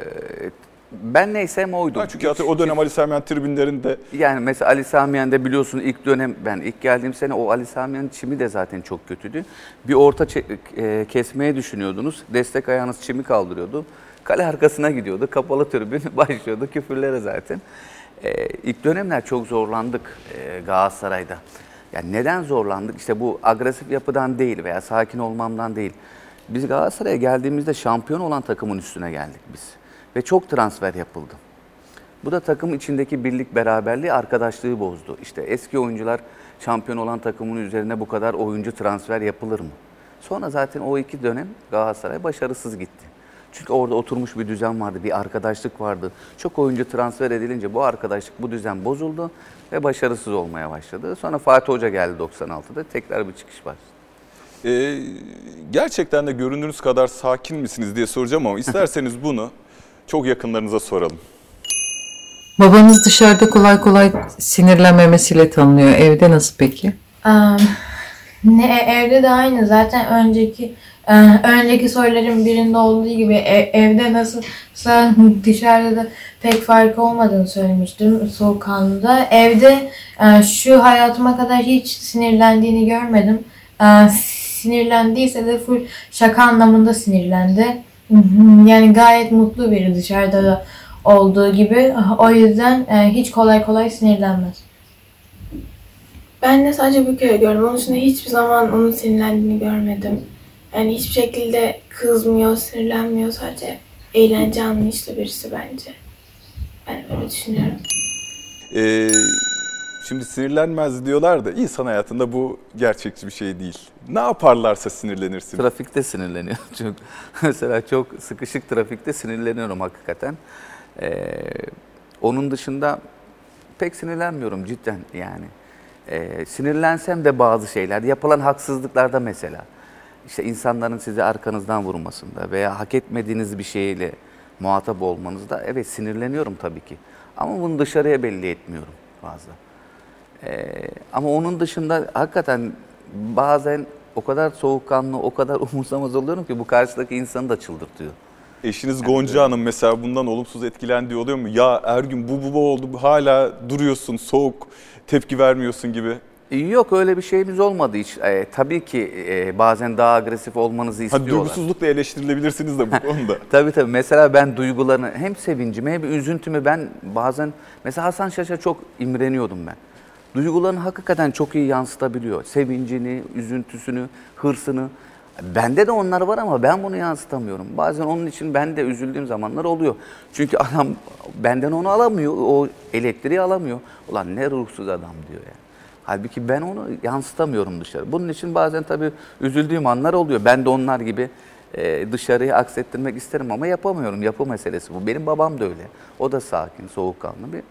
ben neysem oydum. Ha, çünkü hatır- o dönem Ali Sami Yen tribünlerinde Yani mesela Ali Samiyen'de biliyorsun ilk dönem ben ilk geldiğim sene o Ali Samiyen'in çimi de zaten çok kötüydü. Bir orta e, kesmeye düşünüyordunuz. Destek ayağınız çimi kaldırıyordu. Kale arkasına gidiyordu. Kapalı tribün başlıyordu küfürlere zaten. Ee, ilk dönemler çok zorlandık e, Galatasaray'da. Yani neden zorlandık? İşte bu agresif yapıdan değil veya sakin olmamdan değil. Biz Galatasaray'a geldiğimizde şampiyon olan takımın üstüne geldik biz. Ve çok transfer yapıldı. Bu da takım içindeki birlik beraberliği, arkadaşlığı bozdu. İşte eski oyuncular şampiyon olan takımın üzerine bu kadar oyuncu transfer yapılır mı? Sonra zaten o iki dönem Galatasaray başarısız gitti. Çünkü orada oturmuş bir düzen vardı, bir arkadaşlık vardı. Çok oyuncu transfer edilince bu arkadaşlık, bu düzen bozuldu ve başarısız olmaya başladı. Sonra Fatih Hoca geldi 96'da, tekrar bir çıkış başladı. Ee, gerçekten de göründüğünüz kadar sakin misiniz diye soracağım ama isterseniz bunu çok yakınlarınıza soralım. Babanız dışarıda kolay kolay sinirlenmemesiyle tanınıyor. Evde nasıl peki? Am, ne evde de aynı zaten önceki e, önceki soruların birinde olduğu gibi e- evde nasılsa dışarıda da pek fark olmadığını söylemiştim soğukkanlıda. Evde e, şu hayatıma kadar hiç sinirlendiğini görmedim. E, sinirlendiyse de full şaka anlamında sinirlendi. Yani gayet mutlu biri dışarıda da olduğu gibi. O yüzden e, hiç kolay kolay sinirlenmez. Ben de sadece bir kere gördüm. Onun dışında hiçbir zaman onun sinirlendiğini görmedim. Yani hiçbir şekilde kızmıyor, sinirlenmiyor. Sadece eğlence anlayışlı birisi bence. Ben öyle düşünüyorum. Ee, şimdi sinirlenmez diyorlar da insan hayatında bu gerçekçi bir şey değil. Ne yaparlarsa sinirlenirsin. Trafikte sinirleniyor. Çünkü mesela çok sıkışık trafikte sinirleniyorum hakikaten. Ee, onun dışında pek sinirlenmiyorum cidden yani. Ee, sinirlensem de bazı şeyler, yapılan haksızlıklarda mesela. işte insanların sizi arkanızdan vurmasında veya hak etmediğiniz bir şeyle muhatap olmanızda evet sinirleniyorum tabii ki. Ama bunu dışarıya belli etmiyorum fazla. Ee, ama onun dışında hakikaten bazen o kadar soğukkanlı, o kadar umursamaz oluyorum ki bu karşıdaki insanı da çıldırtıyor. Eşiniz Gonca Hanım mesela bundan olumsuz etkilendiği oluyor mu? Ya Ergün bu bu bu oldu hala duruyorsun soğuk tepki vermiyorsun gibi. Yok öyle bir şeyimiz olmadı hiç. Ee, tabii ki e, bazen daha agresif olmanızı Hani istiyorlar. duygusuzlukla eleştirilebilirsiniz de bu konuda. Tabii tabii. Mesela ben duygularını hem sevincimi hem üzüntümü ben bazen mesela Hasan Şaş'a çok imreniyordum ben. Duygularını hakikaten çok iyi yansıtabiliyor. Sevincini, üzüntüsünü, hırsını. Bende de onlar var ama ben bunu yansıtamıyorum. Bazen onun için ben de üzüldüğüm zamanlar oluyor. Çünkü adam benden onu alamıyor, o elektriği alamıyor. Ulan ne ruhsuz adam diyor yani. Halbuki ben onu yansıtamıyorum dışarı. Bunun için bazen tabii üzüldüğüm anlar oluyor. Ben de onlar gibi e, dışarıya aksettirmek isterim ama yapamıyorum. Yapı meselesi bu. Benim babam da öyle. O da sakin, soğukkanlı bir.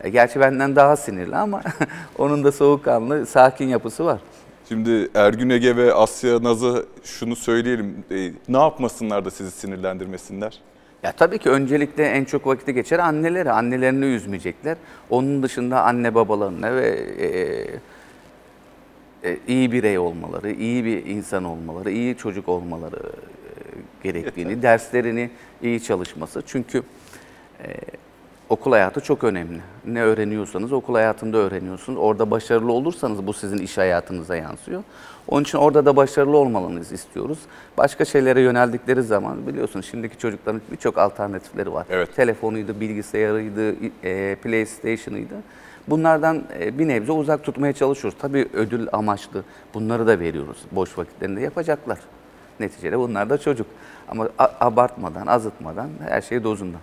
E, gerçi benden daha sinirli ama onun da soğukkanlı, sakin yapısı var. Şimdi Ergün Ege ve Asya Naz'a şunu söyleyelim. E, ne yapmasınlar da sizi sinirlendirmesinler? Ya tabii ki öncelikle en çok vakti geçer anneleri. Annelerini üzmeyecekler. Onun dışında anne babalarına ve e, e, iyi birey olmaları, iyi bir insan olmaları, iyi çocuk olmaları e, gerektiğini, derslerini iyi çalışması. Çünkü e, okul hayatı çok önemli. Ne öğreniyorsanız okul hayatında öğreniyorsunuz. Orada başarılı olursanız bu sizin iş hayatınıza yansıyor. Onun için orada da başarılı olmalarınızı istiyoruz. Başka şeylere yöneldikleri zaman biliyorsunuz şimdiki çocukların birçok alternatifleri var. Evet. Telefonuydu, bilgisayarıydı, e, PlayStation'ıydı. Bunlardan e, bir nebze uzak tutmaya çalışıyoruz. Tabii ödül amaçlı bunları da veriyoruz. Boş vakitlerinde yapacaklar. Neticede bunlar da çocuk. Ama abartmadan, azıtmadan her şey dozunda.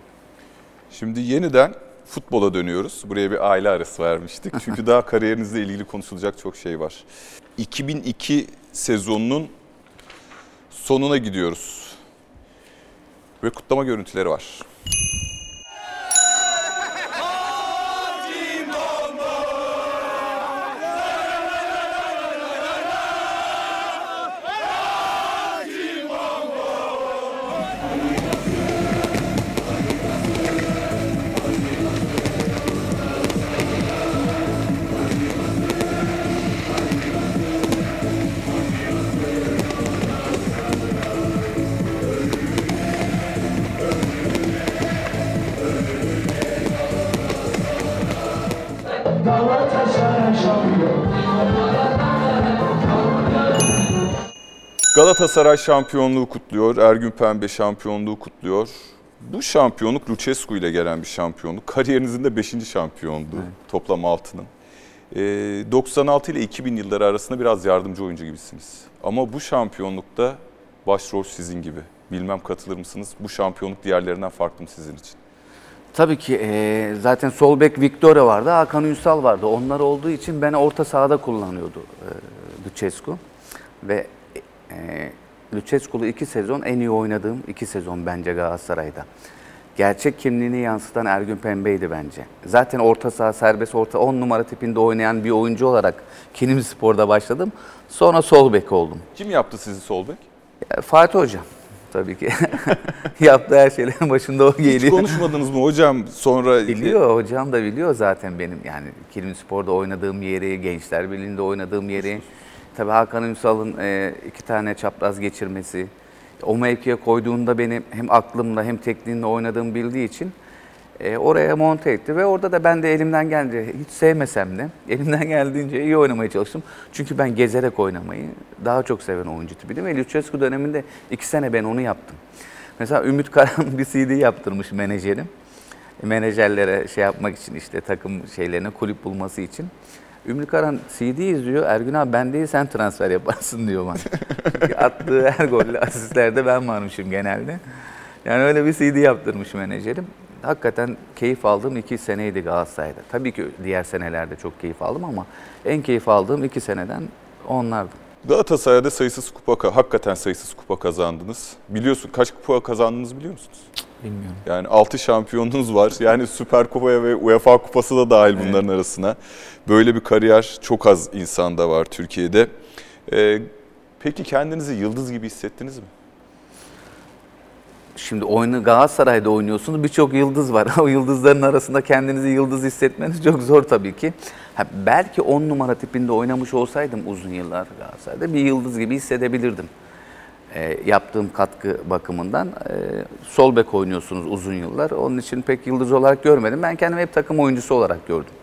Şimdi yeniden futbola dönüyoruz. Buraya bir aile arası vermiştik. Çünkü daha kariyerinizle ilgili konuşulacak çok şey var. 2002 sezonunun sonuna gidiyoruz. Ve kutlama görüntüleri var. Galatasaray şampiyonluğu kutluyor, Ergün Pembe şampiyonluğu kutluyor. Bu şampiyonluk Lucescu ile gelen bir şampiyonluk. Kariyerinizin de 5. şampiyondu toplam 6'nın. Ee, 96 ile 2000 yılları arasında biraz yardımcı oyuncu gibisiniz. Ama bu şampiyonlukta başrol sizin gibi. Bilmem katılır mısınız? Bu şampiyonluk diğerlerinden farklı mı sizin için? Tabii ki eee, zaten sol bek Victoria vardı, Hakan Ünsal vardı. Onlar olduğu için beni orta sahada kullanıyordu eee Lucescu. Ve eee Lucescu'lu iki sezon en iyi oynadığım iki sezon bence Galatasaray'da. Gerçek kimliğini yansıtan Ergün Pembe'ydi bence. Zaten orta saha serbest orta 10 numara tipinde oynayan bir oyuncu olarak Kinim Spor'da başladım. Sonra sol bek oldum. Kim yaptı sizi sol bek? Ya, Fatih Hoca tabii ki. Yaptığı her şeylerin başında o Hiç geliyor. konuşmadınız mı hocam sonra? Biliyor hocam da biliyor zaten benim yani Kilim Spor'da oynadığım yeri, Gençler Birliği'nde oynadığım yeri. Tabii Hakan Ünsal'ın e, iki tane çapraz geçirmesi. O mevkiye koyduğunda beni hem aklımla hem tekniğimle oynadığımı bildiği için e, oraya monte etti. Ve orada da ben de elimden geldiğince hiç sevmesem de elimden geldiğince iyi oynamaya çalıştım. Çünkü ben gezerek oynamayı daha çok seven oyuncu tipiydim. Ve Lucescu döneminde iki sene ben onu yaptım. Mesela Ümit Karan bir CD yaptırmış menajerim menajerlere şey yapmak için işte takım şeylerine kulüp bulması için. Ümit Karan CD izliyor. Ergün abi ben değil sen transfer yaparsın diyor bana. Attığı her golle asistlerde ben varmışım genelde. Yani öyle bir CD yaptırmış menajerim. Hakikaten keyif aldığım iki seneydi Galatasaray'da. Tabii ki diğer senelerde çok keyif aldım ama en keyif aldığım iki seneden onlardı. Galatasaray'da sayısız kupa, ka- hakikaten sayısız kupa kazandınız. Biliyorsun kaç kupa kazandınız biliyor musunuz? Bilmiyorum. Yani 6 şampiyonunuz var. Yani Süper Kupa'ya ve UEFA Kupası da dahil bunların arasına. Böyle bir kariyer çok az insanda var Türkiye'de. Ee, peki kendinizi yıldız gibi hissettiniz mi? Şimdi oyunu Galatasaray'da oynuyorsunuz. Birçok yıldız var. O yıldızların arasında kendinizi yıldız hissetmeniz çok zor tabii ki. Ha, belki 10 numara tipinde oynamış olsaydım uzun yıllar Galatasaray'da bir yıldız gibi hissedebilirdim. Ee, yaptığım katkı bakımından. Ee, sol bek oynuyorsunuz uzun yıllar. Onun için pek yıldız olarak görmedim. Ben kendimi hep takım oyuncusu olarak gördüm.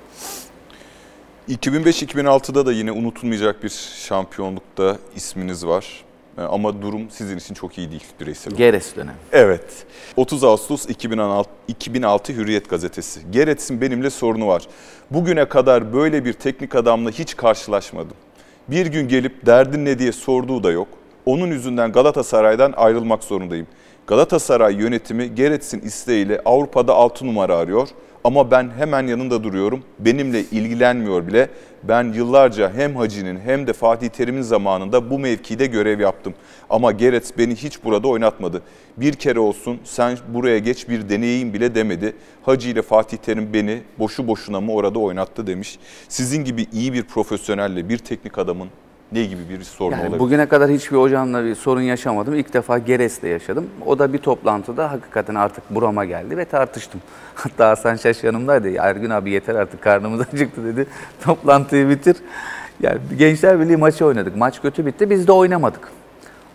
2005-2006'da da yine unutulmayacak bir şampiyonlukta isminiz var. Ee, Ama durum sizin için çok iyi değil bireysel olarak. Geres dönemi. Evet. 30 Ağustos 2016, 2006 Hürriyet gazetesi. Gerets'in benimle sorunu var. Bugüne kadar böyle bir teknik adamla hiç karşılaşmadım. Bir gün gelip derdin ne diye sorduğu da yok. Onun yüzünden Galatasaray'dan ayrılmak zorundayım. Galatasaray yönetimi Gerets'in isteğiyle Avrupa'da 6 numara arıyor. Ama ben hemen yanında duruyorum. Benimle ilgilenmiyor bile. Ben yıllarca hem Hacı'nin hem de Fatih Terim'in zamanında bu mevkide görev yaptım. Ama Gerets beni hiç burada oynatmadı. Bir kere olsun sen buraya geç bir deneyeyim bile demedi. Hacı ile Fatih Terim beni boşu boşuna mı orada oynattı demiş. Sizin gibi iyi bir profesyonelle bir teknik adamın ne gibi bir sorunu Yani olabilir? bugüne kadar hiçbir hocamla bir sorun yaşamadım. İlk defa Geres'le yaşadım. O da bir toplantıda hakikaten artık burama geldi ve tartıştım. Hatta Hasan Şaş yanımdaydı. "Ya Ergün abi yeter artık karnımız acıktı dedi. Toplantıyı bitir. Yani Gençler Birliği maçı oynadık. Maç kötü bitti. Biz de oynamadık.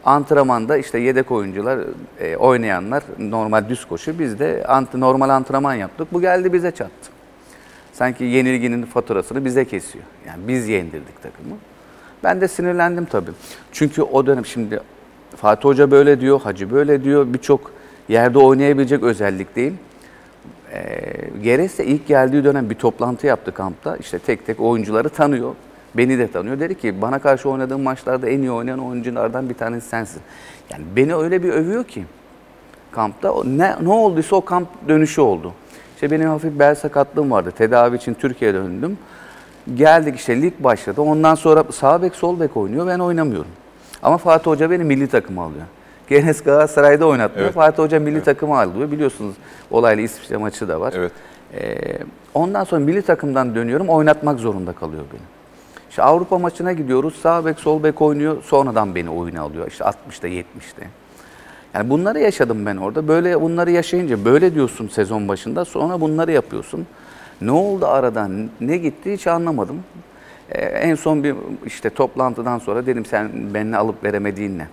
Antrenmanda işte yedek oyuncular, e, oynayanlar normal düz koşu. Biz de ant normal antrenman yaptık. Bu geldi bize çattı. Sanki yenilginin faturasını bize kesiyor. Yani biz yendirdik takımı. Ben de sinirlendim tabii. Çünkü o dönem şimdi Fatih Hoca böyle diyor, Hacı böyle diyor. Birçok yerde oynayabilecek özellik değil. Ee, Geres de ilk geldiği dönem bir toplantı yaptı kampta. İşte tek tek oyuncuları tanıyor. Beni de tanıyor. Dedi ki bana karşı oynadığım maçlarda en iyi oynayan oyunculardan bir tanesi sensin. Yani beni öyle bir övüyor ki kampta. Ne, ne olduysa o kamp dönüşü oldu. İşte benim hafif bel sakatlığım vardı. Tedavi için Türkiye'ye döndüm. Geldik işte lig başladı. Ondan sonra sağ bek sol bek oynuyor. Ben oynamıyorum. Ama Fatih Hoca beni milli takıma alıyor. Genes Galatasaray'da oynatmıyor. Evet. Fatih Hoca milli takıma alıyor. Biliyorsunuz olaylı İsviçre maçı da var. Evet. Ee, ondan sonra milli takımdan dönüyorum. Oynatmak zorunda kalıyor beni. İşte Avrupa maçına gidiyoruz. Sağ bek sol bek oynuyor. Sonradan beni oyuna alıyor. İşte 60'ta 70'te. Yani bunları yaşadım ben orada. Böyle bunları yaşayınca böyle diyorsun sezon başında sonra bunları yapıyorsun. Ne oldu aradan ne gitti hiç anlamadım. Ee, en son bir işte toplantıdan sonra dedim sen benimle alıp veremediğin ne?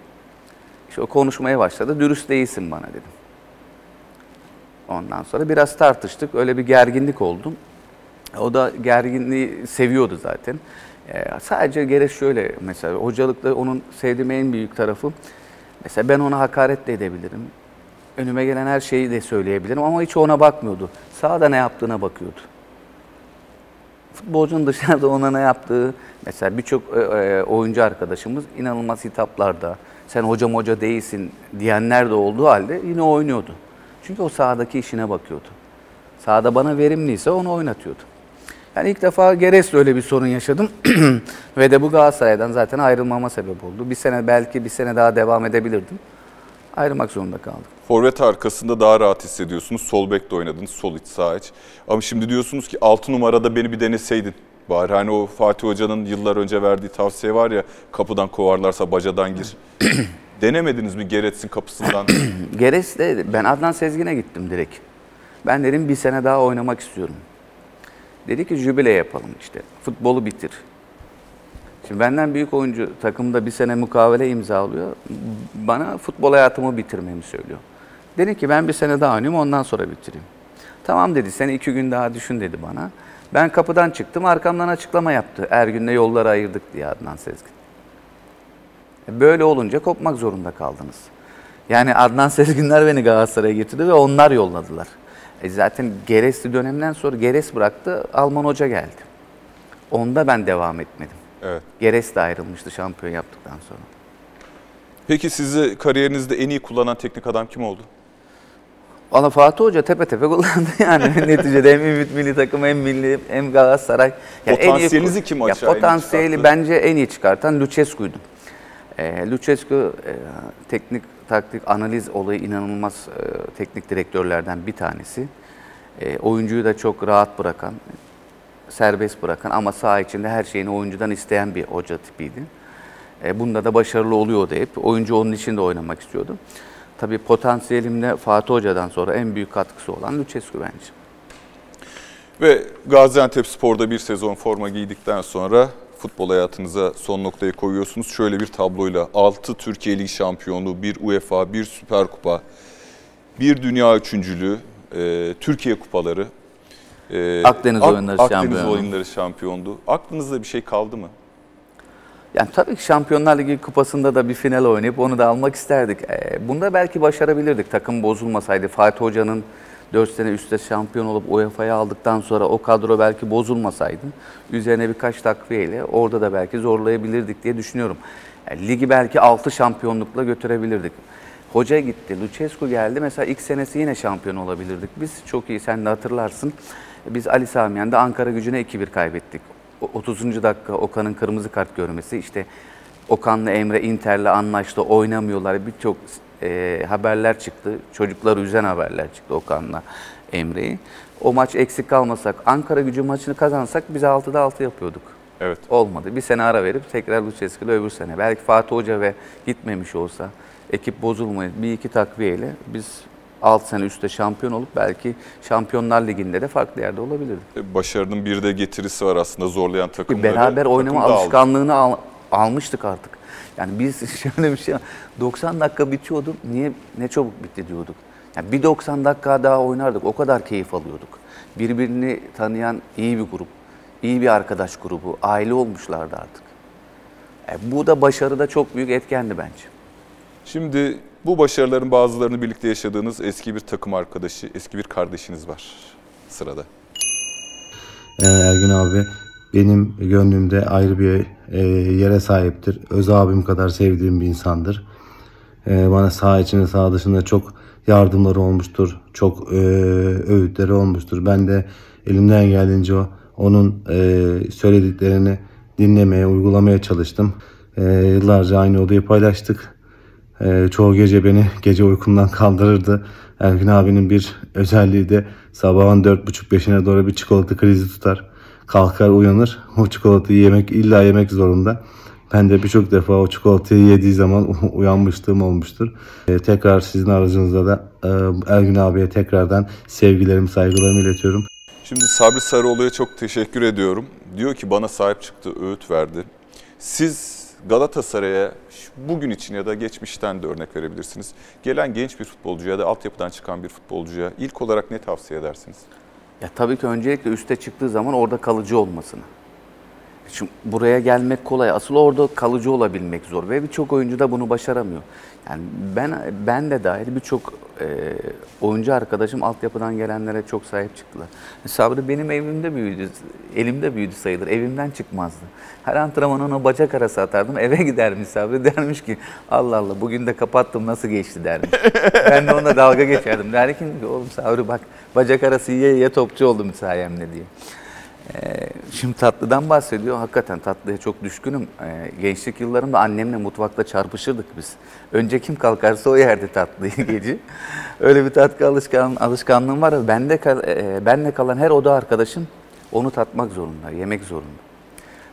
İşte o konuşmaya başladı. Dürüst değilsin bana dedim. Ondan sonra biraz tartıştık. Öyle bir gerginlik oldu. O da gerginliği seviyordu zaten. Ee, sadece gerek şöyle mesela hocalıkta onun sevdiğim en büyük tarafı mesela ben ona hakaret de edebilirim. önüme gelen her şeyi de söyleyebilirim ama hiç ona bakmıyordu. Sahada ne yaptığına bakıyordu. Futbolcunun dışarıda ona ne yaptığı, mesela birçok e, e, oyuncu arkadaşımız inanılmaz hitaplarda, sen hocam hoca değilsin diyenler de olduğu halde yine oynuyordu. Çünkü o sahadaki işine bakıyordu. Sahada bana verimliyse onu oynatıyordu. Yani ilk defa Geres'le öyle bir sorun yaşadım ve de bu Galatasaray'dan zaten ayrılmama sebep oldu. Bir sene belki bir sene daha devam edebilirdim. Ayrılmak zorunda kaldım. Forvet arkasında daha rahat hissediyorsunuz. Sol bekte oynadınız, sol iç, sağ iç. Ama şimdi diyorsunuz ki 6 numarada beni bir deneseydin. Bari hani o Fatih Hoca'nın yıllar önce verdiği tavsiye var ya kapıdan kovarlarsa bacadan gir. Denemediniz mi Gerets'in kapısından? Geres'te ben Adnan Sezgin'e gittim direkt. Ben dedim bir sene daha oynamak istiyorum. Dedi ki jübile yapalım işte. Futbolu bitir. Şimdi benden büyük oyuncu takımda bir sene mukavele imzalıyor. Bana futbol hayatımı bitirmemi söylüyor. Dedi ki ben bir sene daha oynayayım ondan sonra bitireyim. Tamam dedi sen iki gün daha düşün dedi bana. Ben kapıdan çıktım arkamdan açıklama yaptı. Ergün'le yolları ayırdık diye Adnan Sezgin. E, Böyle olunca kopmak zorunda kaldınız. Yani Adnan Sezginler beni Galatasaray'a getirdi ve onlar yolladılar. E zaten Geresli dönemden sonra Geres bıraktı, Alman hoca geldi. Onda ben devam etmedim. Evet. Geres de ayrılmıştı şampiyon yaptıktan sonra. Peki sizi kariyerinizde en iyi kullanan teknik adam kim oldu? Valla Fatih Hoca tepe tepe kullandı yani neticede hem Ümit Milli Takım hem Milli hem Galatasaray. Yani en iyi- Potansiyelinizi kim ya açığa iyi Potansiyeli bence en iyi çıkartan Lucescu'ydu. E, Lucescu e, teknik taktik analiz olayı inanılmaz e, teknik direktörlerden bir tanesi. E, oyuncuyu da çok rahat bırakan, serbest bırakan ama saha içinde her şeyini oyuncudan isteyen bir hoca tipiydi. E, bunda da başarılı oluyordu hep. Oyuncu onun için de oynamak istiyordu. Tabii potansiyelimde Fatih Hoca'dan sonra en büyük katkısı olan Lucescu bence. Ve Gaziantep Spor'da bir sezon forma giydikten sonra futbol hayatınıza son noktayı koyuyorsunuz. Şöyle bir tabloyla 6 Türkiye Ligi şampiyonluğu, bir UEFA, bir Süper Kupa, bir dünya üçüncülüğü, e, Türkiye kupaları. E, Akdeniz Ak- oyunları Akdeniz şampiyonu. oyunları şampiyondu. Aklınızda bir şey kaldı mı? Yani tabii ki Şampiyonlar Ligi kupasında da bir final oynayıp onu da almak isterdik. Ee, bunda belki başarabilirdik takım bozulmasaydı. Fatih Hoca'nın 4 sene üstte şampiyon olup UEFA'ya aldıktan sonra o kadro belki bozulmasaydı üzerine birkaç takviyeyle orada da belki zorlayabilirdik diye düşünüyorum. Yani ligi belki 6 şampiyonlukla götürebilirdik. Hoca gitti, Lucescu geldi. Mesela ilk senesi yine şampiyon olabilirdik. Biz çok iyi, sen de hatırlarsın. Biz Ali Samiyen'de Ankara gücüne 2-1 kaybettik. O- 30. dakika Okan'ın kırmızı kart görmesi. işte Okan'la Emre Inter'le anlaştı, oynamıyorlar. Birçok e, haberler çıktı. Çocukları üzen haberler çıktı Okan'la Emre'yi. O maç eksik kalmasak, Ankara gücü maçını kazansak biz 6'da 6 yapıyorduk. Evet. Olmadı. Bir sene ara verip tekrar Lucescu ile öbür sene. Belki Fatih Hoca ve gitmemiş olsa, ekip bozulmayıp bir iki takviyeyle biz 6 sene üstte şampiyon olup belki Şampiyonlar Ligi'nde de farklı yerde olabilirdik. E, Başarının bir de getirisi var aslında zorlayan takımları. beraber oynama Takım alışkanlığını al- almıştık artık. Yani biz şöyle bir şey 90 dakika bitiyordu. Niye ne çabuk bitti diyorduk. Yani bir 90 dakika daha oynardık. O kadar keyif alıyorduk. Birbirini tanıyan iyi bir grup. iyi bir arkadaş grubu. Aile olmuşlardı artık. E, bu da başarıda çok büyük etkendi bence. Şimdi bu başarıların bazılarını birlikte yaşadığınız eski bir takım arkadaşı, eski bir kardeşiniz var sırada. Ee, Ergün abi benim gönlümde ayrı bir e, yere sahiptir. Öz abim kadar sevdiğim bir insandır. Ee, bana sağ içinde sağ dışında çok yardımları olmuştur. Çok e, öğütleri olmuştur. Ben de elimden geldiğince onun e, söylediklerini dinlemeye, uygulamaya çalıştım. E, yıllarca aynı odayı paylaştık. Ee, çoğu gece beni gece uykumdan kaldırırdı. Ergün abinin bir özelliği de sabahın dört buçuk beşine doğru bir çikolata krizi tutar. Kalkar uyanır. O çikolatayı yemek illa yemek zorunda. Ben de birçok defa o çikolatayı yediği zaman uyanmışlığım olmuştur. Ee, tekrar sizin aracınızda da e, Ergün abiye tekrardan sevgilerimi, saygılarımı iletiyorum. Şimdi Sabri Sarıoğlu'ya çok teşekkür ediyorum. Diyor ki bana sahip çıktı, öğüt verdi. Siz Galatasaray'a bugün için ya da geçmişten de örnek verebilirsiniz. Gelen genç bir futbolcuya da altyapıdan çıkan bir futbolcuya ilk olarak ne tavsiye edersiniz? Ya tabii ki öncelikle üste çıktığı zaman orada kalıcı olmasını. Şimdi buraya gelmek kolay. Asıl orada kalıcı olabilmek zor ve birçok oyuncu da bunu başaramıyor. Yani ben ben de dahil birçok e, oyuncu arkadaşım altyapıdan gelenlere çok sahip çıktılar. Sabri benim evimde büyüdü, elimde büyüdü sayılır. Evimden çıkmazdı. Her antrenman ona bacak arası atardım. Eve gidermiş Sabri dermiş ki Allah Allah bugün de kapattım nasıl geçti dermiş. ben de onunla dalga geçerdim. Derdim ki oğlum Sabri bak bacak arası yiye yiye topçu oldum sayemde diye. Ee, şimdi tatlıdan bahsediyor. Hakikaten tatlıya çok düşkünüm. Ee, gençlik yıllarımda annemle mutfakta çarpışırdık biz. Önce kim kalkarsa o yerdi tatlıyı gece. Öyle bir tatlı alışkan, alışkanlığım var. Bende e, benle kalan her oda arkadaşım onu tatmak zorunda, yemek zorunda.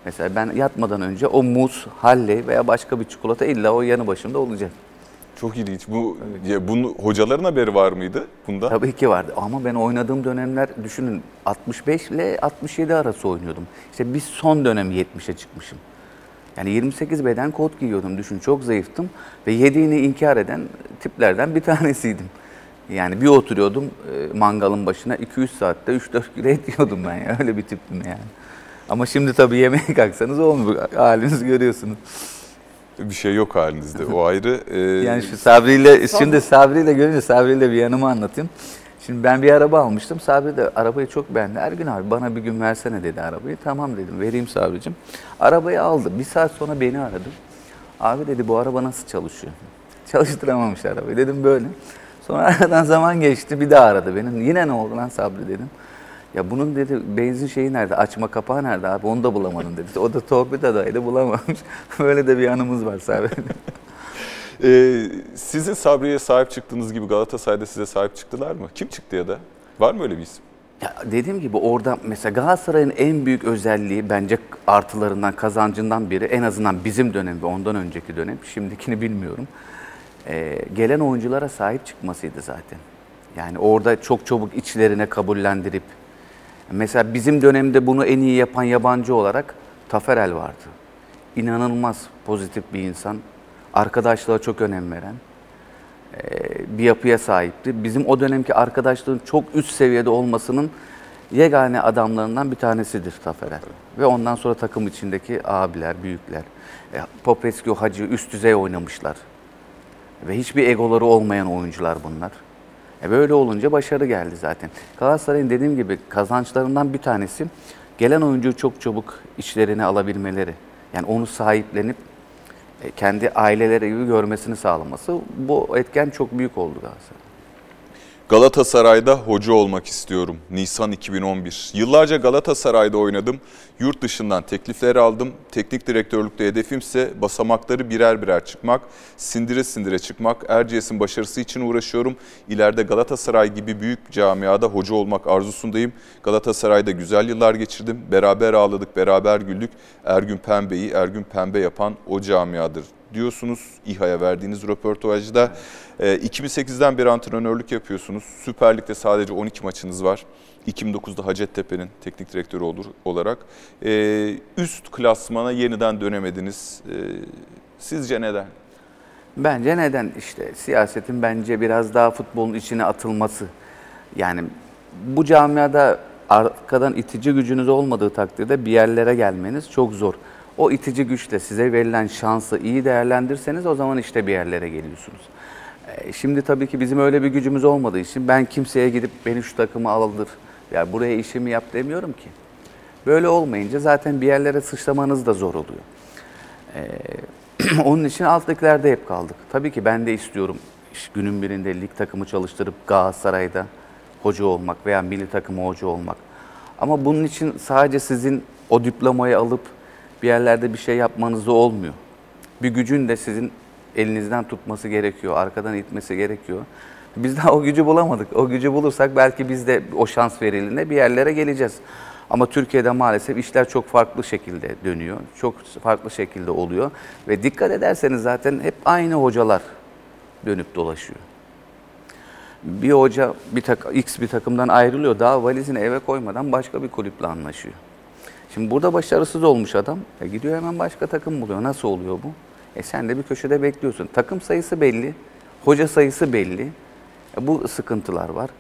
Mesela ben yatmadan önce o muz, halle veya başka bir çikolata illa o yanı başımda olacak. Çok ilginç. Bu ya bunu hocaların haberi var mıydı bunda? Tabii ki vardı ama ben oynadığım dönemler düşünün 65 ile 67 arası oynuyordum. İşte biz son dönem 70'e çıkmışım. Yani 28 beden kot giyiyordum düşün çok zayıftım ve yediğini inkar eden tiplerden bir tanesiydim. Yani bir oturuyordum e, mangalın başına 2-3 saatte 3-4 kilo et yiyordum ben ya öyle bir tiptim yani. Ama şimdi tabii yemeğe kalksanız olmuyor halinizi görüyorsunuz. Bir şey yok halinizde. O ayrı. Ee, Yani şu Sabri'yle, şimdi Sabri'yle görünce Sabri'yle bir yanımı anlatayım. Şimdi ben bir araba almıştım. Sabri de arabayı çok beğendi. Ergün abi bana bir gün versene dedi arabayı. Tamam dedim vereyim Sabri'cim. Arabayı aldı. Bir saat sonra beni aradı. Abi dedi bu araba nasıl çalışıyor? Çalıştıramamış arabayı. Dedim böyle. Sonra aradan zaman geçti bir daha aradı beni. Yine ne oldu lan Sabri dedim. Ya bunun dedi benzin şeyi nerede? Açma kapağı nerede abi? Onu da bulamadım dedi. O da torpidodaydı bulamamış. Böyle de bir anımız var Sabri. Ee, sizin Sabri'ye sahip çıktığınız gibi Galatasaray'da size sahip çıktılar mı? Kim çıktı ya da? Var mı öyle bir isim? Ya dediğim gibi orada mesela Galatasaray'ın en büyük özelliği bence artılarından, kazancından biri en azından bizim dönem ve ondan önceki dönem, şimdikini bilmiyorum. Ee, gelen oyunculara sahip çıkmasıydı zaten. Yani orada çok çabuk içlerine kabullendirip mesela bizim dönemde bunu en iyi yapan yabancı olarak Taferel vardı. İnanılmaz pozitif bir insan. Arkadaşlığa çok önem veren bir yapıya sahipti. Bizim o dönemki arkadaşlığın çok üst seviyede olmasının yegane adamlarından bir tanesidir Taferel. Ve ondan sonra takım içindeki abiler, büyükler. E, Popescu, Hacı üst düzey oynamışlar. Ve hiçbir egoları olmayan oyuncular bunlar. E böyle olunca başarı geldi zaten. Galatasaray'ın dediğim gibi kazançlarından bir tanesi gelen oyuncuyu çok çabuk içlerine alabilmeleri. Yani onu sahiplenip e, kendi aileleri gibi görmesini sağlaması bu etken çok büyük oldu Galatasaray. Galatasaray'da hoca olmak istiyorum. Nisan 2011. Yıllarca Galatasaray'da oynadım. Yurt dışından teklifler aldım. Teknik direktörlükte hedefimse basamakları birer birer çıkmak, sindire sindire çıkmak. Erciyes'in başarısı için uğraşıyorum. İleride Galatasaray gibi büyük camiada hoca olmak arzusundayım. Galatasaray'da güzel yıllar geçirdim. Beraber ağladık, beraber güldük. Ergün Pembe'yi Ergün Pembe yapan o camiadır diyorsunuz İHA'ya verdiğiniz röportajda. E, 2008'den beri antrenörlük yapıyorsunuz. Süper Lig'de sadece 12 maçınız var. 2009'da Hacettepe'nin teknik direktörü olur olarak. E, üst klasmana yeniden dönemediniz. E, sizce neden? Bence neden? işte siyasetin bence biraz daha futbolun içine atılması. Yani bu camiada arkadan itici gücünüz olmadığı takdirde bir yerlere gelmeniz çok zor. O itici güçle size verilen şansı iyi değerlendirseniz o zaman işte bir yerlere geliyorsunuz. Ee, Şimdi tabii ki bizim öyle bir gücümüz olmadığı için ben kimseye gidip beni şu takımı aldır, ya buraya işimi yap demiyorum ki. Böyle olmayınca zaten bir yerlere sıçramanız da zor oluyor. Ee, onun için alttakilerde hep kaldık. Tabii ki ben de istiyorum günün birinde lig takımı çalıştırıp Galatasaray'da hoca olmak veya milli takıma hoca olmak. Ama bunun için sadece sizin o diplomayı alıp bir yerlerde bir şey yapmanız da olmuyor. Bir gücün de sizin elinizden tutması gerekiyor, arkadan itmesi gerekiyor. Biz daha o gücü bulamadık. O gücü bulursak belki biz de o şans verildiğinde bir yerlere geleceğiz. Ama Türkiye'de maalesef işler çok farklı şekilde dönüyor. Çok farklı şekilde oluyor. Ve dikkat ederseniz zaten hep aynı hocalar dönüp dolaşıyor. Bir hoca bir tak X bir takımdan ayrılıyor. Daha valizini eve koymadan başka bir kulüple anlaşıyor. Şimdi burada başarısız olmuş adam. E gidiyor hemen başka takım buluyor. Nasıl oluyor bu? E sen de bir köşede bekliyorsun. Takım sayısı belli. Hoca sayısı belli. E bu sıkıntılar var.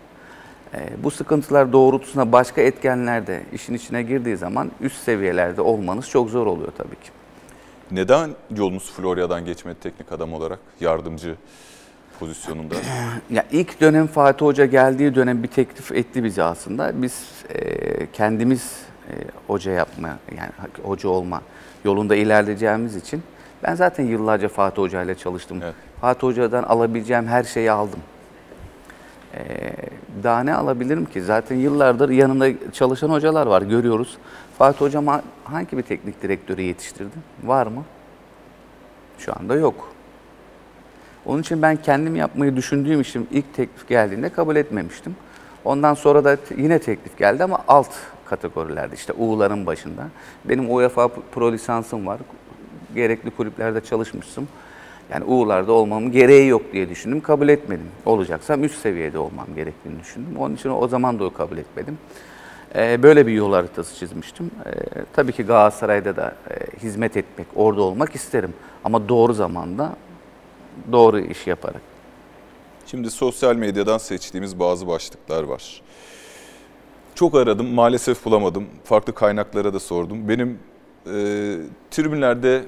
E, bu sıkıntılar doğrultusunda başka etkenler de işin içine girdiği zaman üst seviyelerde olmanız çok zor oluyor tabii ki. Neden yolunuz Florya'dan geçmedi teknik adam olarak? Yardımcı pozisyonunda. Ya ilk dönem Fatih Hoca geldiği dönem bir teklif etti bize aslında. Biz e, kendimiz e, hoca yapma yani hoca olma yolunda ilerleyeceğimiz için ben zaten yıllarca Fatih Hoca ile çalıştım. Evet. Fatih Hoca'dan alabileceğim her şeyi aldım. E, daha ne alabilirim ki? Zaten yıllardır yanında çalışan hocalar var görüyoruz. Fatih Hocam ha- hangi bir teknik direktörü yetiştirdi? Var mı? Şu anda yok. Onun için ben kendim yapmayı düşündüğüm için ilk teklif geldiğinde kabul etmemiştim. Ondan sonra da yine teklif geldi ama alt kategorilerde işte U'ların başında. Benim UEFA Pro lisansım var. Gerekli kulüplerde çalışmıştım. Yani U'larda olmamın gereği yok diye düşündüm. Kabul etmedim. Olacaksam üst seviyede olmam gerektiğini düşündüm. Onun için o zaman da o kabul etmedim. Ee, böyle bir yol haritası çizmiştim. Ee, tabii ki Galatasaray'da da e, hizmet etmek, orada olmak isterim. Ama doğru zamanda doğru iş yaparak. Şimdi sosyal medyadan seçtiğimiz bazı başlıklar var. Çok aradım, maalesef bulamadım. Farklı kaynaklara da sordum. Benim e, tribünlerde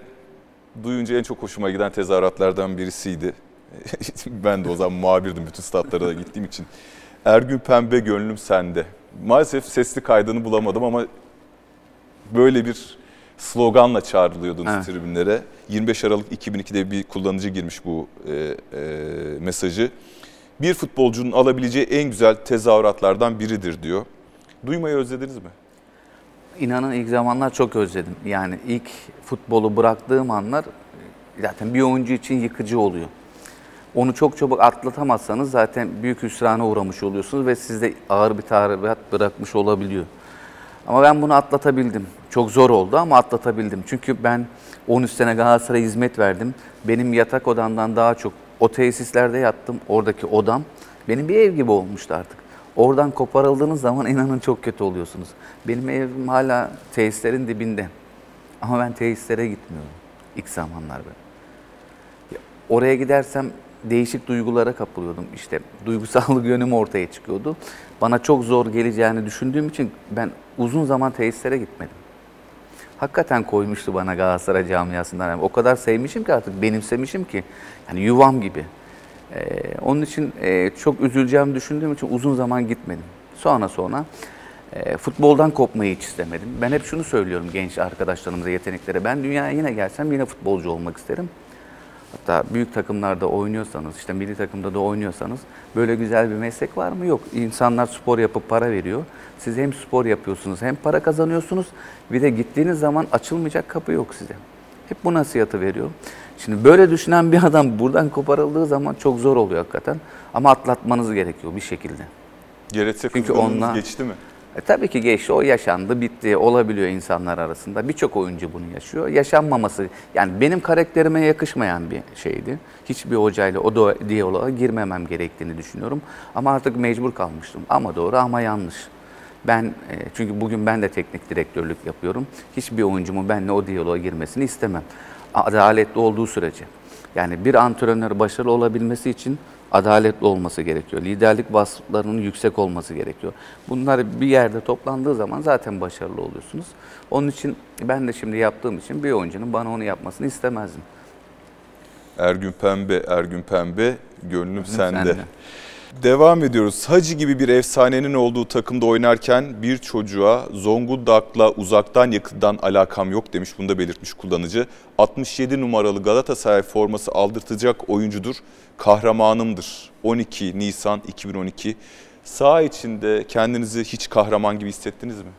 duyunca en çok hoşuma giden tezahüratlardan birisiydi. ben de o zaman muhabirdim bütün statlara da gittiğim için. Ergün Pembe gönlüm sende. Maalesef sesli kaydını bulamadım ama böyle bir sloganla çağrılıyordunuz Evet. tribünlere. 25 Aralık 2002'de bir kullanıcı girmiş bu e, e, mesajı. Bir futbolcunun alabileceği en güzel tezahüratlardan biridir diyor. Duymayı özlediniz mi? İnanın ilk zamanlar çok özledim. Yani ilk futbolu bıraktığım anlar zaten bir oyuncu için yıkıcı oluyor. Onu çok çabuk atlatamazsanız zaten büyük hüsrana uğramış oluyorsunuz ve sizde ağır bir tahribat bırakmış olabiliyor. Ama ben bunu atlatabildim. Çok zor oldu ama atlatabildim. Çünkü ben 13 sene Galatasaray'a hizmet verdim. Benim yatak odamdan daha çok o tesislerde yattım. Oradaki odam benim bir ev gibi olmuştu artık. Oradan koparıldığınız zaman inanın çok kötü oluyorsunuz. Benim evim hala tesislerin dibinde. Ama ben tesislere gitmiyorum ilk zamanlar böyle. Oraya gidersem değişik duygulara kapılıyordum. İşte duygusallık yönüm ortaya çıkıyordu. Bana çok zor geleceğini düşündüğüm için ben uzun zaman tesislere gitmedim. Hakikaten koymuştu bana Galatasaray camiasından. Yani o kadar sevmişim ki artık benimsemişim ki. Yani yuvam gibi. Ee, onun için e, çok üzüleceğimi düşündüğüm için uzun zaman gitmedim. Sonra sonra e, futboldan kopmayı hiç istemedim. Ben hep şunu söylüyorum genç arkadaşlarımıza, yeteneklere. Ben dünyaya yine gelsem yine futbolcu olmak isterim. Hatta büyük takımlarda oynuyorsanız, işte milli takımda da oynuyorsanız böyle güzel bir meslek var mı? Yok. İnsanlar spor yapıp para veriyor. Siz hem spor yapıyorsunuz hem para kazanıyorsunuz. Bir de gittiğiniz zaman açılmayacak kapı yok size. Hep bu nasihatı veriyor. Şimdi böyle düşünen bir adam buradan koparıldığı zaman çok zor oluyor hakikaten. Ama atlatmanız gerekiyor bir şekilde. Geretse Çünkü onunla- geçti mi? E, tabii ki geçti, o yaşandı, bitti, olabiliyor insanlar arasında. Birçok oyuncu bunu yaşıyor. Yaşanmaması, yani benim karakterime yakışmayan bir şeydi. Hiçbir hocayla o diyaloğa girmemem gerektiğini düşünüyorum. Ama artık mecbur kalmıştım. Ama doğru ama yanlış. Ben, e, çünkü bugün ben de teknik direktörlük yapıyorum. Hiçbir oyuncumun benimle o diyaloğa girmesini istemem. Adaletli olduğu sürece. Yani bir antrenör başarılı olabilmesi için adaletli olması gerekiyor. Liderlik vasıflarının yüksek olması gerekiyor. Bunlar bir yerde toplandığı zaman zaten başarılı oluyorsunuz. Onun için ben de şimdi yaptığım için bir oyuncunun bana onu yapmasını istemezdim. Ergün Pembe, Ergün Pembe, gönlüm sende. sende. Devam ediyoruz. Hacı gibi bir efsanenin olduğu takımda oynarken bir çocuğa Zonguldak'la uzaktan yakından alakam yok demiş. Bunu da belirtmiş kullanıcı. 67 numaralı Galatasaray forması aldırtacak oyuncudur. Kahramanımdır. 12 Nisan 2012. Sağ içinde kendinizi hiç kahraman gibi hissettiniz mi?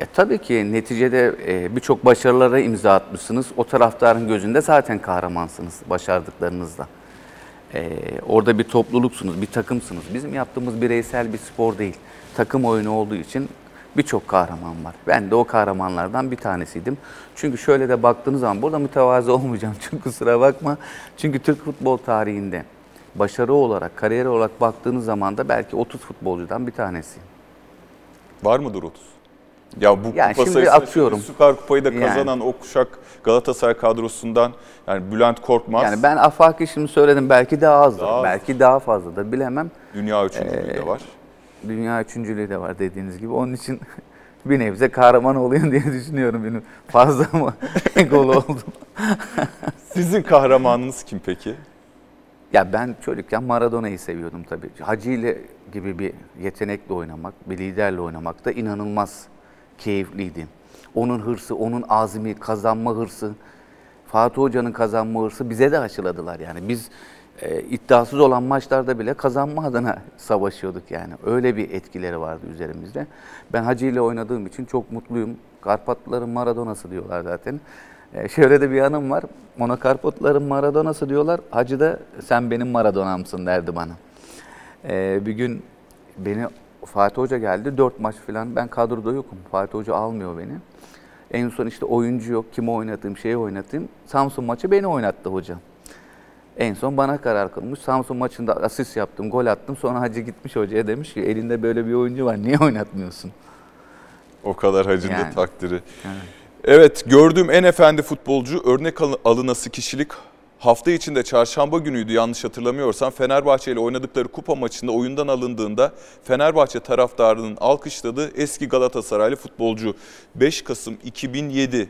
Ya tabii ki neticede e, birçok başarılara imza atmışsınız. O taraftarın gözünde zaten kahramansınız başardıklarınızda. E, orada bir topluluksunuz, bir takımsınız. Bizim yaptığımız bireysel bir spor değil. Takım oyunu olduğu için birçok kahraman var. Ben de o kahramanlardan bir tanesiydim. Çünkü şöyle de baktığınız zaman, burada mütevazı olmayacağım çünkü kusura bakma. Çünkü Türk futbol tarihinde başarı olarak, kariyer olarak baktığınız zaman da belki 30 futbolcudan bir tanesi. Var mıdır 30? Ya bu Yani kupa şimdi sayısına atıyorum. şimdi Süper Kupayı da Yani. kazanan o kuşak Galatasaray kadrosundan yani Bülent Korkmaz Yani ben afaki şimdi söyledim belki daha azdır, Daha azdır. belki daha fazladır bilemem. dünya üçüncülüğü de var. dünya üçüncülüğü de var dediğiniz gibi. Onun için bir nebze kahraman olayım diye düşünüyorum. Benim fazla mı gol oldum? Sizin kahramanınız kim peki? Ya ben çocukken Maradona'yı seviyordum tabii. Hacı ile gibi bir yetenekle oynamak, bir liderle oynamak da inanılmaz keyifliydi. Onun hırsı, onun azmi, kazanma hırsı, Fatih Hoca'nın kazanma hırsı bize de aşıladılar yani. Biz e, iddiasız olan maçlarda bile kazanma adına savaşıyorduk yani. Öyle bir etkileri vardı üzerimizde. Ben Hacı ile oynadığım için çok mutluyum. Karpatlıların Maradona'sı diyorlar zaten. E, şöyle de bir anım var. Ona Karpatlıların Maradona'sı diyorlar. Hacı da sen benim Maradona'msın derdi bana. E, bir gün beni Fatih Hoca geldi. Dört maç falan. Ben kadroda yokum. Fatih Hoca almıyor beni. En son işte oyuncu yok. Kimi oynatayım, şeyi oynatayım. Samsun maçı beni oynattı hoca. En son bana karar kılmış. Samsun maçında asist yaptım, gol attım. Sonra Hacı gitmiş hocaya demiş ki elinde böyle bir oyuncu var. Niye oynatmıyorsun? O kadar hacın da Yani. takdiri. Evet gördüğüm en efendi futbolcu örnek al- alınası kişilik hafta içinde çarşamba günüydü yanlış hatırlamıyorsam Fenerbahçe ile oynadıkları kupa maçında oyundan alındığında Fenerbahçe taraftarının alkışladığı eski Galatasaraylı futbolcu 5 Kasım 2007.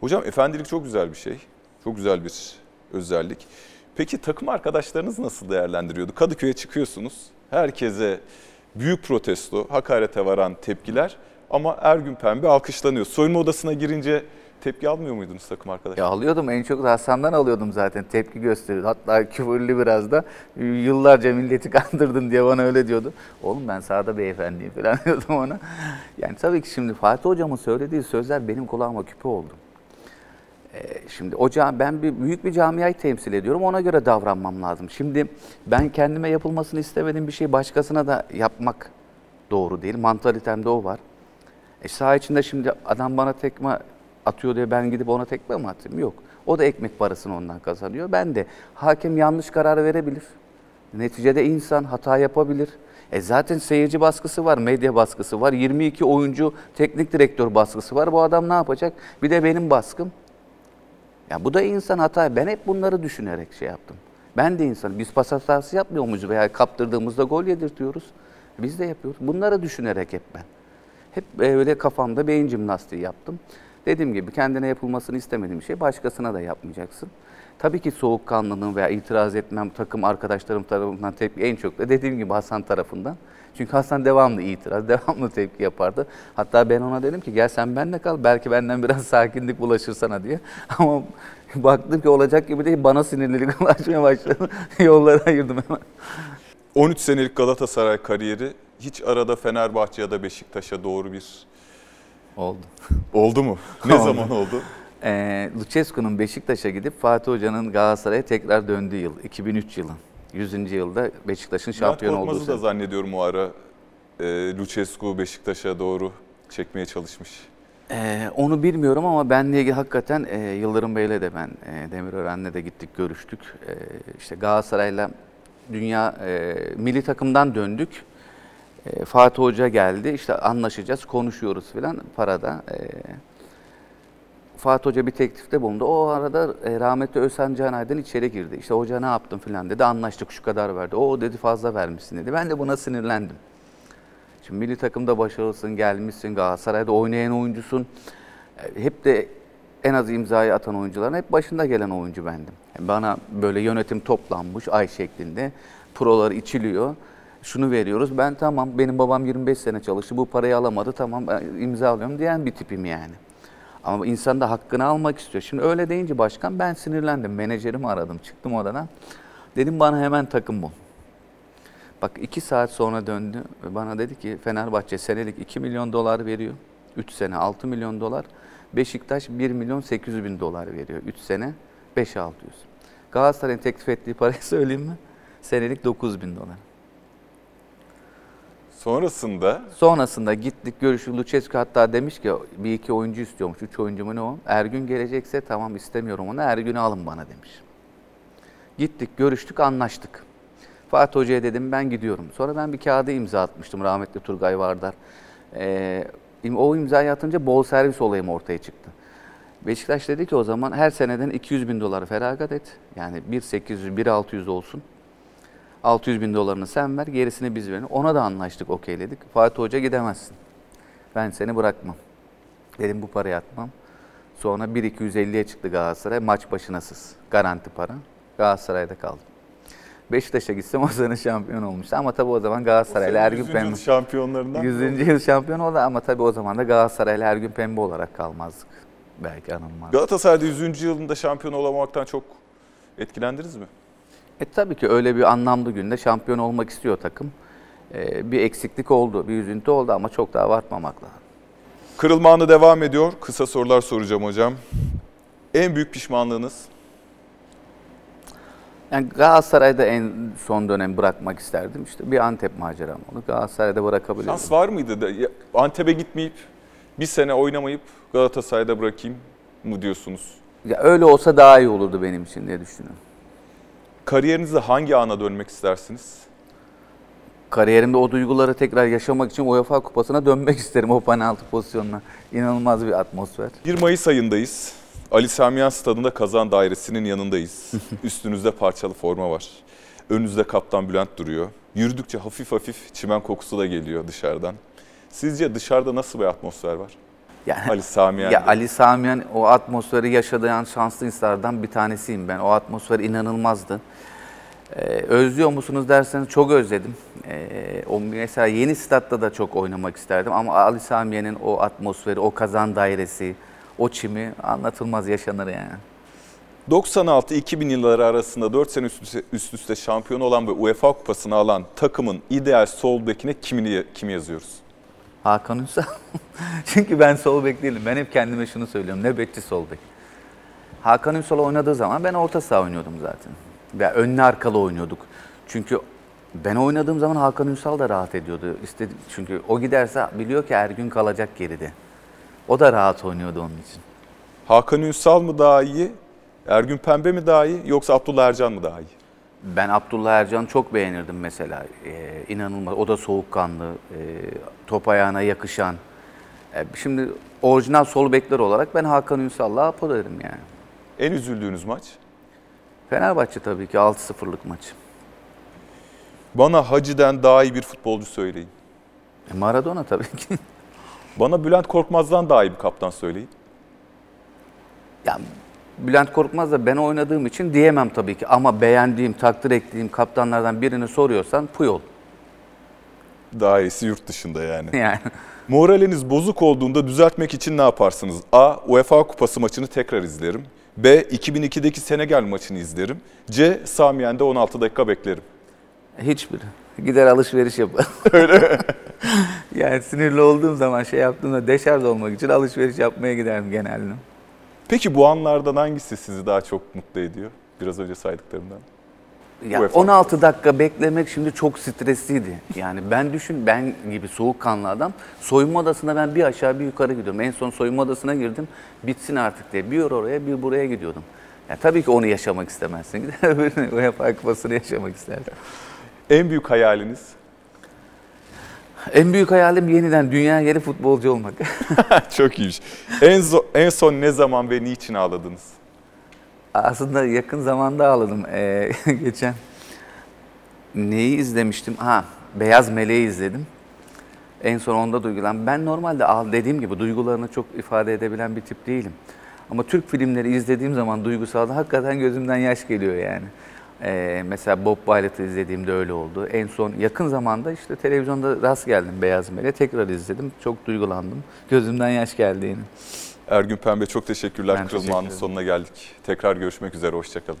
Hocam efendilik çok güzel bir şey. Çok güzel bir özellik. Peki takım arkadaşlarınız nasıl değerlendiriyordu? Kadıköy'e çıkıyorsunuz. Herkese büyük protesto, hakarete varan tepkiler ama Ergün Pembe alkışlanıyor. Soyunma odasına girince tepki almıyor muydunuz takım arkadaşlar? Ya alıyordum en çok da Hasan'dan alıyordum zaten tepki gösteriyordu. Hatta küfürlü biraz da yıllarca milleti kandırdın diye bana öyle diyordu. Oğlum ben sahada beyefendiyim falan diyordum ona. Yani tabii ki şimdi Fatih hocamın söylediği sözler benim kulağıma küpe oldu. Ee, Şimdi o ben bir büyük bir camiayı temsil ediyorum. Ona göre davranmam lazım. Şimdi ben kendime yapılmasını istemediğim bir şeyi başkasına da yapmak doğru değil. Mantalitemde o var. E saha içinde şimdi adam bana tekme atıyor diye ben gidip ona tekme mi atayım? Yok. O da ekmek parasını ondan kazanıyor. Ben de hakem yanlış karar verebilir. Neticede insan hata yapabilir. E zaten seyirci baskısı var, medya baskısı var, 22 oyuncu teknik direktör baskısı var. Bu adam ne yapacak? Bir de benim baskım. Ya bu da insan hata. Ben hep bunları düşünerek şey yaptım. Ben de insan. Biz pas hatası yapmıyor muyuz veya kaptırdığımızda gol yedirtiyoruz. Biz de yapıyoruz. Bunları düşünerek hep ben. Hep öyle kafamda beyin jimnastiği yaptım. Dediğim gibi kendine yapılmasını istemediğim şey başkasına da yapmayacaksın. Tabii ki soğukkanlılığım veya itiraz etmem takım arkadaşlarım tarafından tepki en çok da dediğim gibi Hasan tarafından. Çünkü Hasan devamlı itiraz, devamlı tepki yapardı. Hatta ben ona dedim ki gel sen benimle kal belki benden biraz sakinlik bulaşır sana diye. Ama baktım ki olacak gibi değil bana sinirlilik bulaşmaya başladı. Yolları ayırdım hemen. 13 senelik Galatasaray kariyeri hiç arada Fenerbahçe ya da Beşiktaş'a doğru bir Oldu. oldu mu? Ne Oldu. zaman oldu? Ee, Lucescu'nun Beşiktaş'a gidip Fatih Hoca'nın Galatasaray'a tekrar döndüğü yıl, 2003 yılı. 100. yılda Beşiktaş'ın şampiyon olduğu Korkmaz'ı da sene. zannediyorum o ara e, Lucescu Beşiktaş'a doğru çekmeye çalışmış. Ee, onu bilmiyorum ama benle ilgili hakikaten e, Yıldırım Bey'le de ben e, Demirören'le de gittik, görüştük. E, işte Galatasaray'la dünya e, milli takımdan döndük. E, Fatih Hoca geldi, işte anlaşacağız, konuşuyoruz filan parada. E, Fatih Hoca bir teklifte bulundu. O arada e, rahmetli Özhan Can Aydın içeri girdi. İşte hoca ne yaptın filan dedi. Anlaştık şu kadar verdi. O dedi fazla vermişsin dedi. Ben de buna sinirlendim. Şimdi milli takımda başarılısın, gelmişsin, Galatasaray'da oynayan oyuncusun. E, Hep de en az imzayı atan oyuncuların hep başında gelen oyuncu bendim. Bana böyle yönetim toplanmış ay şeklinde. Prolar içiliyor. Şunu veriyoruz. Ben tamam benim babam 25 sene çalıştı. Bu parayı alamadı. Tamam ben imzalıyorum diyen bir tipim yani. Ama insan da hakkını almak istiyor. Şimdi öyle deyince başkan ben sinirlendim. Menajerimi aradım. Çıktım odadan. Dedim bana hemen takım bul. Bak iki saat sonra döndü bana dedi ki Fenerbahçe senelik 2 milyon dolar veriyor. 3 sene 6 milyon dolar. Beşiktaş 1 milyon 800 bin dolar veriyor. 3 sene 5 600. Galatasaray'ın teklif ettiği parayı söyleyeyim mi? Senelik 9 bin dolar. Sonrasında Sonrasında gittik görüşü Lucescu hatta demiş ki bir iki oyuncu istiyormuş. Üç oyuncu mu ne o? Ergün gelecekse tamam istemiyorum onu. Ergün'ü alın bana demiş. Gittik görüştük anlaştık. Fatih Hoca'ya dedim ben gidiyorum. Sonra ben bir kağıda imza atmıştım rahmetli Turgay Vardar. Ee, o imzayı atınca bol servis olayım ortaya çıktı. Beşiktaş dedi ki o zaman her seneden 200 bin dolar feragat et. Yani 1.800, 1.600 olsun. 600 bin dolarını sen ver, gerisini biz verelim. Ona da anlaştık, okeyledik. Fatih Hoca gidemezsin. Ben seni bırakmam. Dedim bu parayı atmam. Sonra 1.250'ye çıktı Galatasaray. Maç başınasız. Garanti para. Galatasaray'da kaldım. Beşiktaş'a gitsem o sene şampiyon olmuştu. Ama tabii o zaman Galatasaray'la Ergün 100. Pembe. yıl şampiyonlarından. 100. yıl şampiyon oldu ama tabii o zaman da Galatasaray'la Ergün Pembe olarak kalmazdık. Belki anılmaz. Galatasaray'da 100. yılında şampiyon olamamaktan çok etkilendiniz mi? E tabii ki öyle bir anlamlı günde şampiyon olmak istiyor takım. E, bir eksiklik oldu, bir üzüntü oldu ama çok daha abartmamak lazım. Kırılma anı devam ediyor. Kısa sorular soracağım hocam. En büyük pişmanlığınız? Yani Galatasaray'da en son dönem bırakmak isterdim. İşte bir Antep maceram oldu. Galatasaray'da bırakabilirdim. Şans var mıydı da Antep'e gitmeyip bir sene oynamayıp Galatasaray'da bırakayım mı diyorsunuz? Ya öyle olsa daha iyi olurdu benim için diye düşünüyorum. Kariyerinizde hangi ana dönmek istersiniz? Kariyerimde o duyguları tekrar yaşamak için UEFA Kupası'na dönmek isterim o penaltı pozisyonuna. İnanılmaz bir atmosfer. 1 Mayıs ayındayız. Ali Samiyan Stadı'nda kazan dairesinin yanındayız. Üstünüzde parçalı forma var. Önünüzde kaptan Bülent duruyor. Yürüdükçe hafif hafif çimen kokusu da geliyor dışarıdan. Sizce dışarıda nasıl bir atmosfer var? Yani, Ali Samiyan. Ya Ali Samiyan o atmosferi yaşayan şanslı insanlardan bir tanesiyim ben. O atmosfer inanılmazdı. Ee, özlüyor musunuz derseniz çok özledim. Ee, o mesela yeni statta da çok oynamak isterdim ama Ali Samiye'nin o atmosferi, o kazan dairesi, o çimi anlatılmaz yaşanır yani. 96-2000 yılları arasında 4 sene üst üste, üst üste şampiyon olan ve UEFA kupasını alan takımın ideal sol bekine kimini, kimi yazıyoruz? Hakan Ünsal. Çünkü ben sol bek değilim. Ben hep kendime şunu söylüyorum. Nöbetçi sol bek. Hakan Ünsal oynadığı zaman ben orta saha oynuyordum zaten. Ve önlü arkalı oynuyorduk. Çünkü ben oynadığım zaman Hakan Ünsal da rahat ediyordu. İstedi, çünkü o giderse biliyor ki Ergün kalacak geride. O da rahat oynuyordu onun için. Hakan Ünsal mı daha iyi, Ergün Pembe mi daha iyi yoksa Abdullah Ercan mı daha iyi? Ben Abdullah Ercan'ı çok beğenirdim mesela. Ee, inanılmaz. O da soğukkanlı, e, top ayağına yakışan. E, şimdi orijinal sol bekler olarak ben Hakan Ünsal'la Apo derim yani. En üzüldüğünüz maç? Fenerbahçe tabii ki 6-0'lık maç. Bana Hacı'den daha iyi bir futbolcu söyleyin. E, Maradona tabii ki. Bana Bülent Korkmaz'dan daha iyi bir kaptan söyleyin. ya, Bülent Korkmaz da ben oynadığım için diyemem tabii ki. Ama beğendiğim, takdir ettiğim kaptanlardan birini soruyorsan Puyol. Daha iyisi yurt dışında yani. Yani Moraliniz bozuk olduğunda düzeltmek için ne yaparsınız? A. UEFA Kupası maçını tekrar izlerim. B. 2002'deki Senegal maçını izlerim. C. Samiyen'de 16 dakika beklerim. hiçbiri. Gider alışveriş yapar. Öyle Yani sinirli olduğum zaman şey yaptığımda deşarj olmak için alışveriş yapmaya giderim genelde. Peki bu anlardan hangisi sizi daha çok mutlu ediyor? Biraz önce saydıklarımdan. Ya UEFA 16 dakika beklemek şimdi çok stresliydi. Yani ben düşün ben gibi soğukkanlı adam soyunma odasında ben bir aşağı bir yukarı gidiyorum. En son soyunma odasına girdim bitsin artık diye. Bir oraya bir buraya gidiyordum. Ya tabii ki onu yaşamak istemezsin. Gider öbürünü UEFA kupasını yaşamak isterdim. En büyük hayaliniz? En büyük hayalim yeniden dünya yeri futbolcu olmak. Çok iyiymiş. En, zo- en son ne zaman ve niçin ağladınız? Aslında yakın zamanda ağladım. Ee, geçen neyi izlemiştim? Ha, Beyaz Meleği izledim. En son onda duygulan. Ben normalde ağ- dediğim gibi duygularını çok ifade edebilen bir tip değilim. Ama Türk filmleri izlediğim zaman duygusalda hakikaten gözümden yaş geliyor yani. Ee, mesela Bob Violet'ı izlediğimde öyle oldu. En son yakın zamanda işte televizyonda rast geldim Beyaz Meleği. Tekrar izledim. Çok duygulandım. Gözümden yaş geldi yine. Ergün Pembe çok teşekkürler. Ben Kırılma teşekkür Anı'nın ederim. sonuna geldik. Tekrar görüşmek üzere. Hoşçakalın.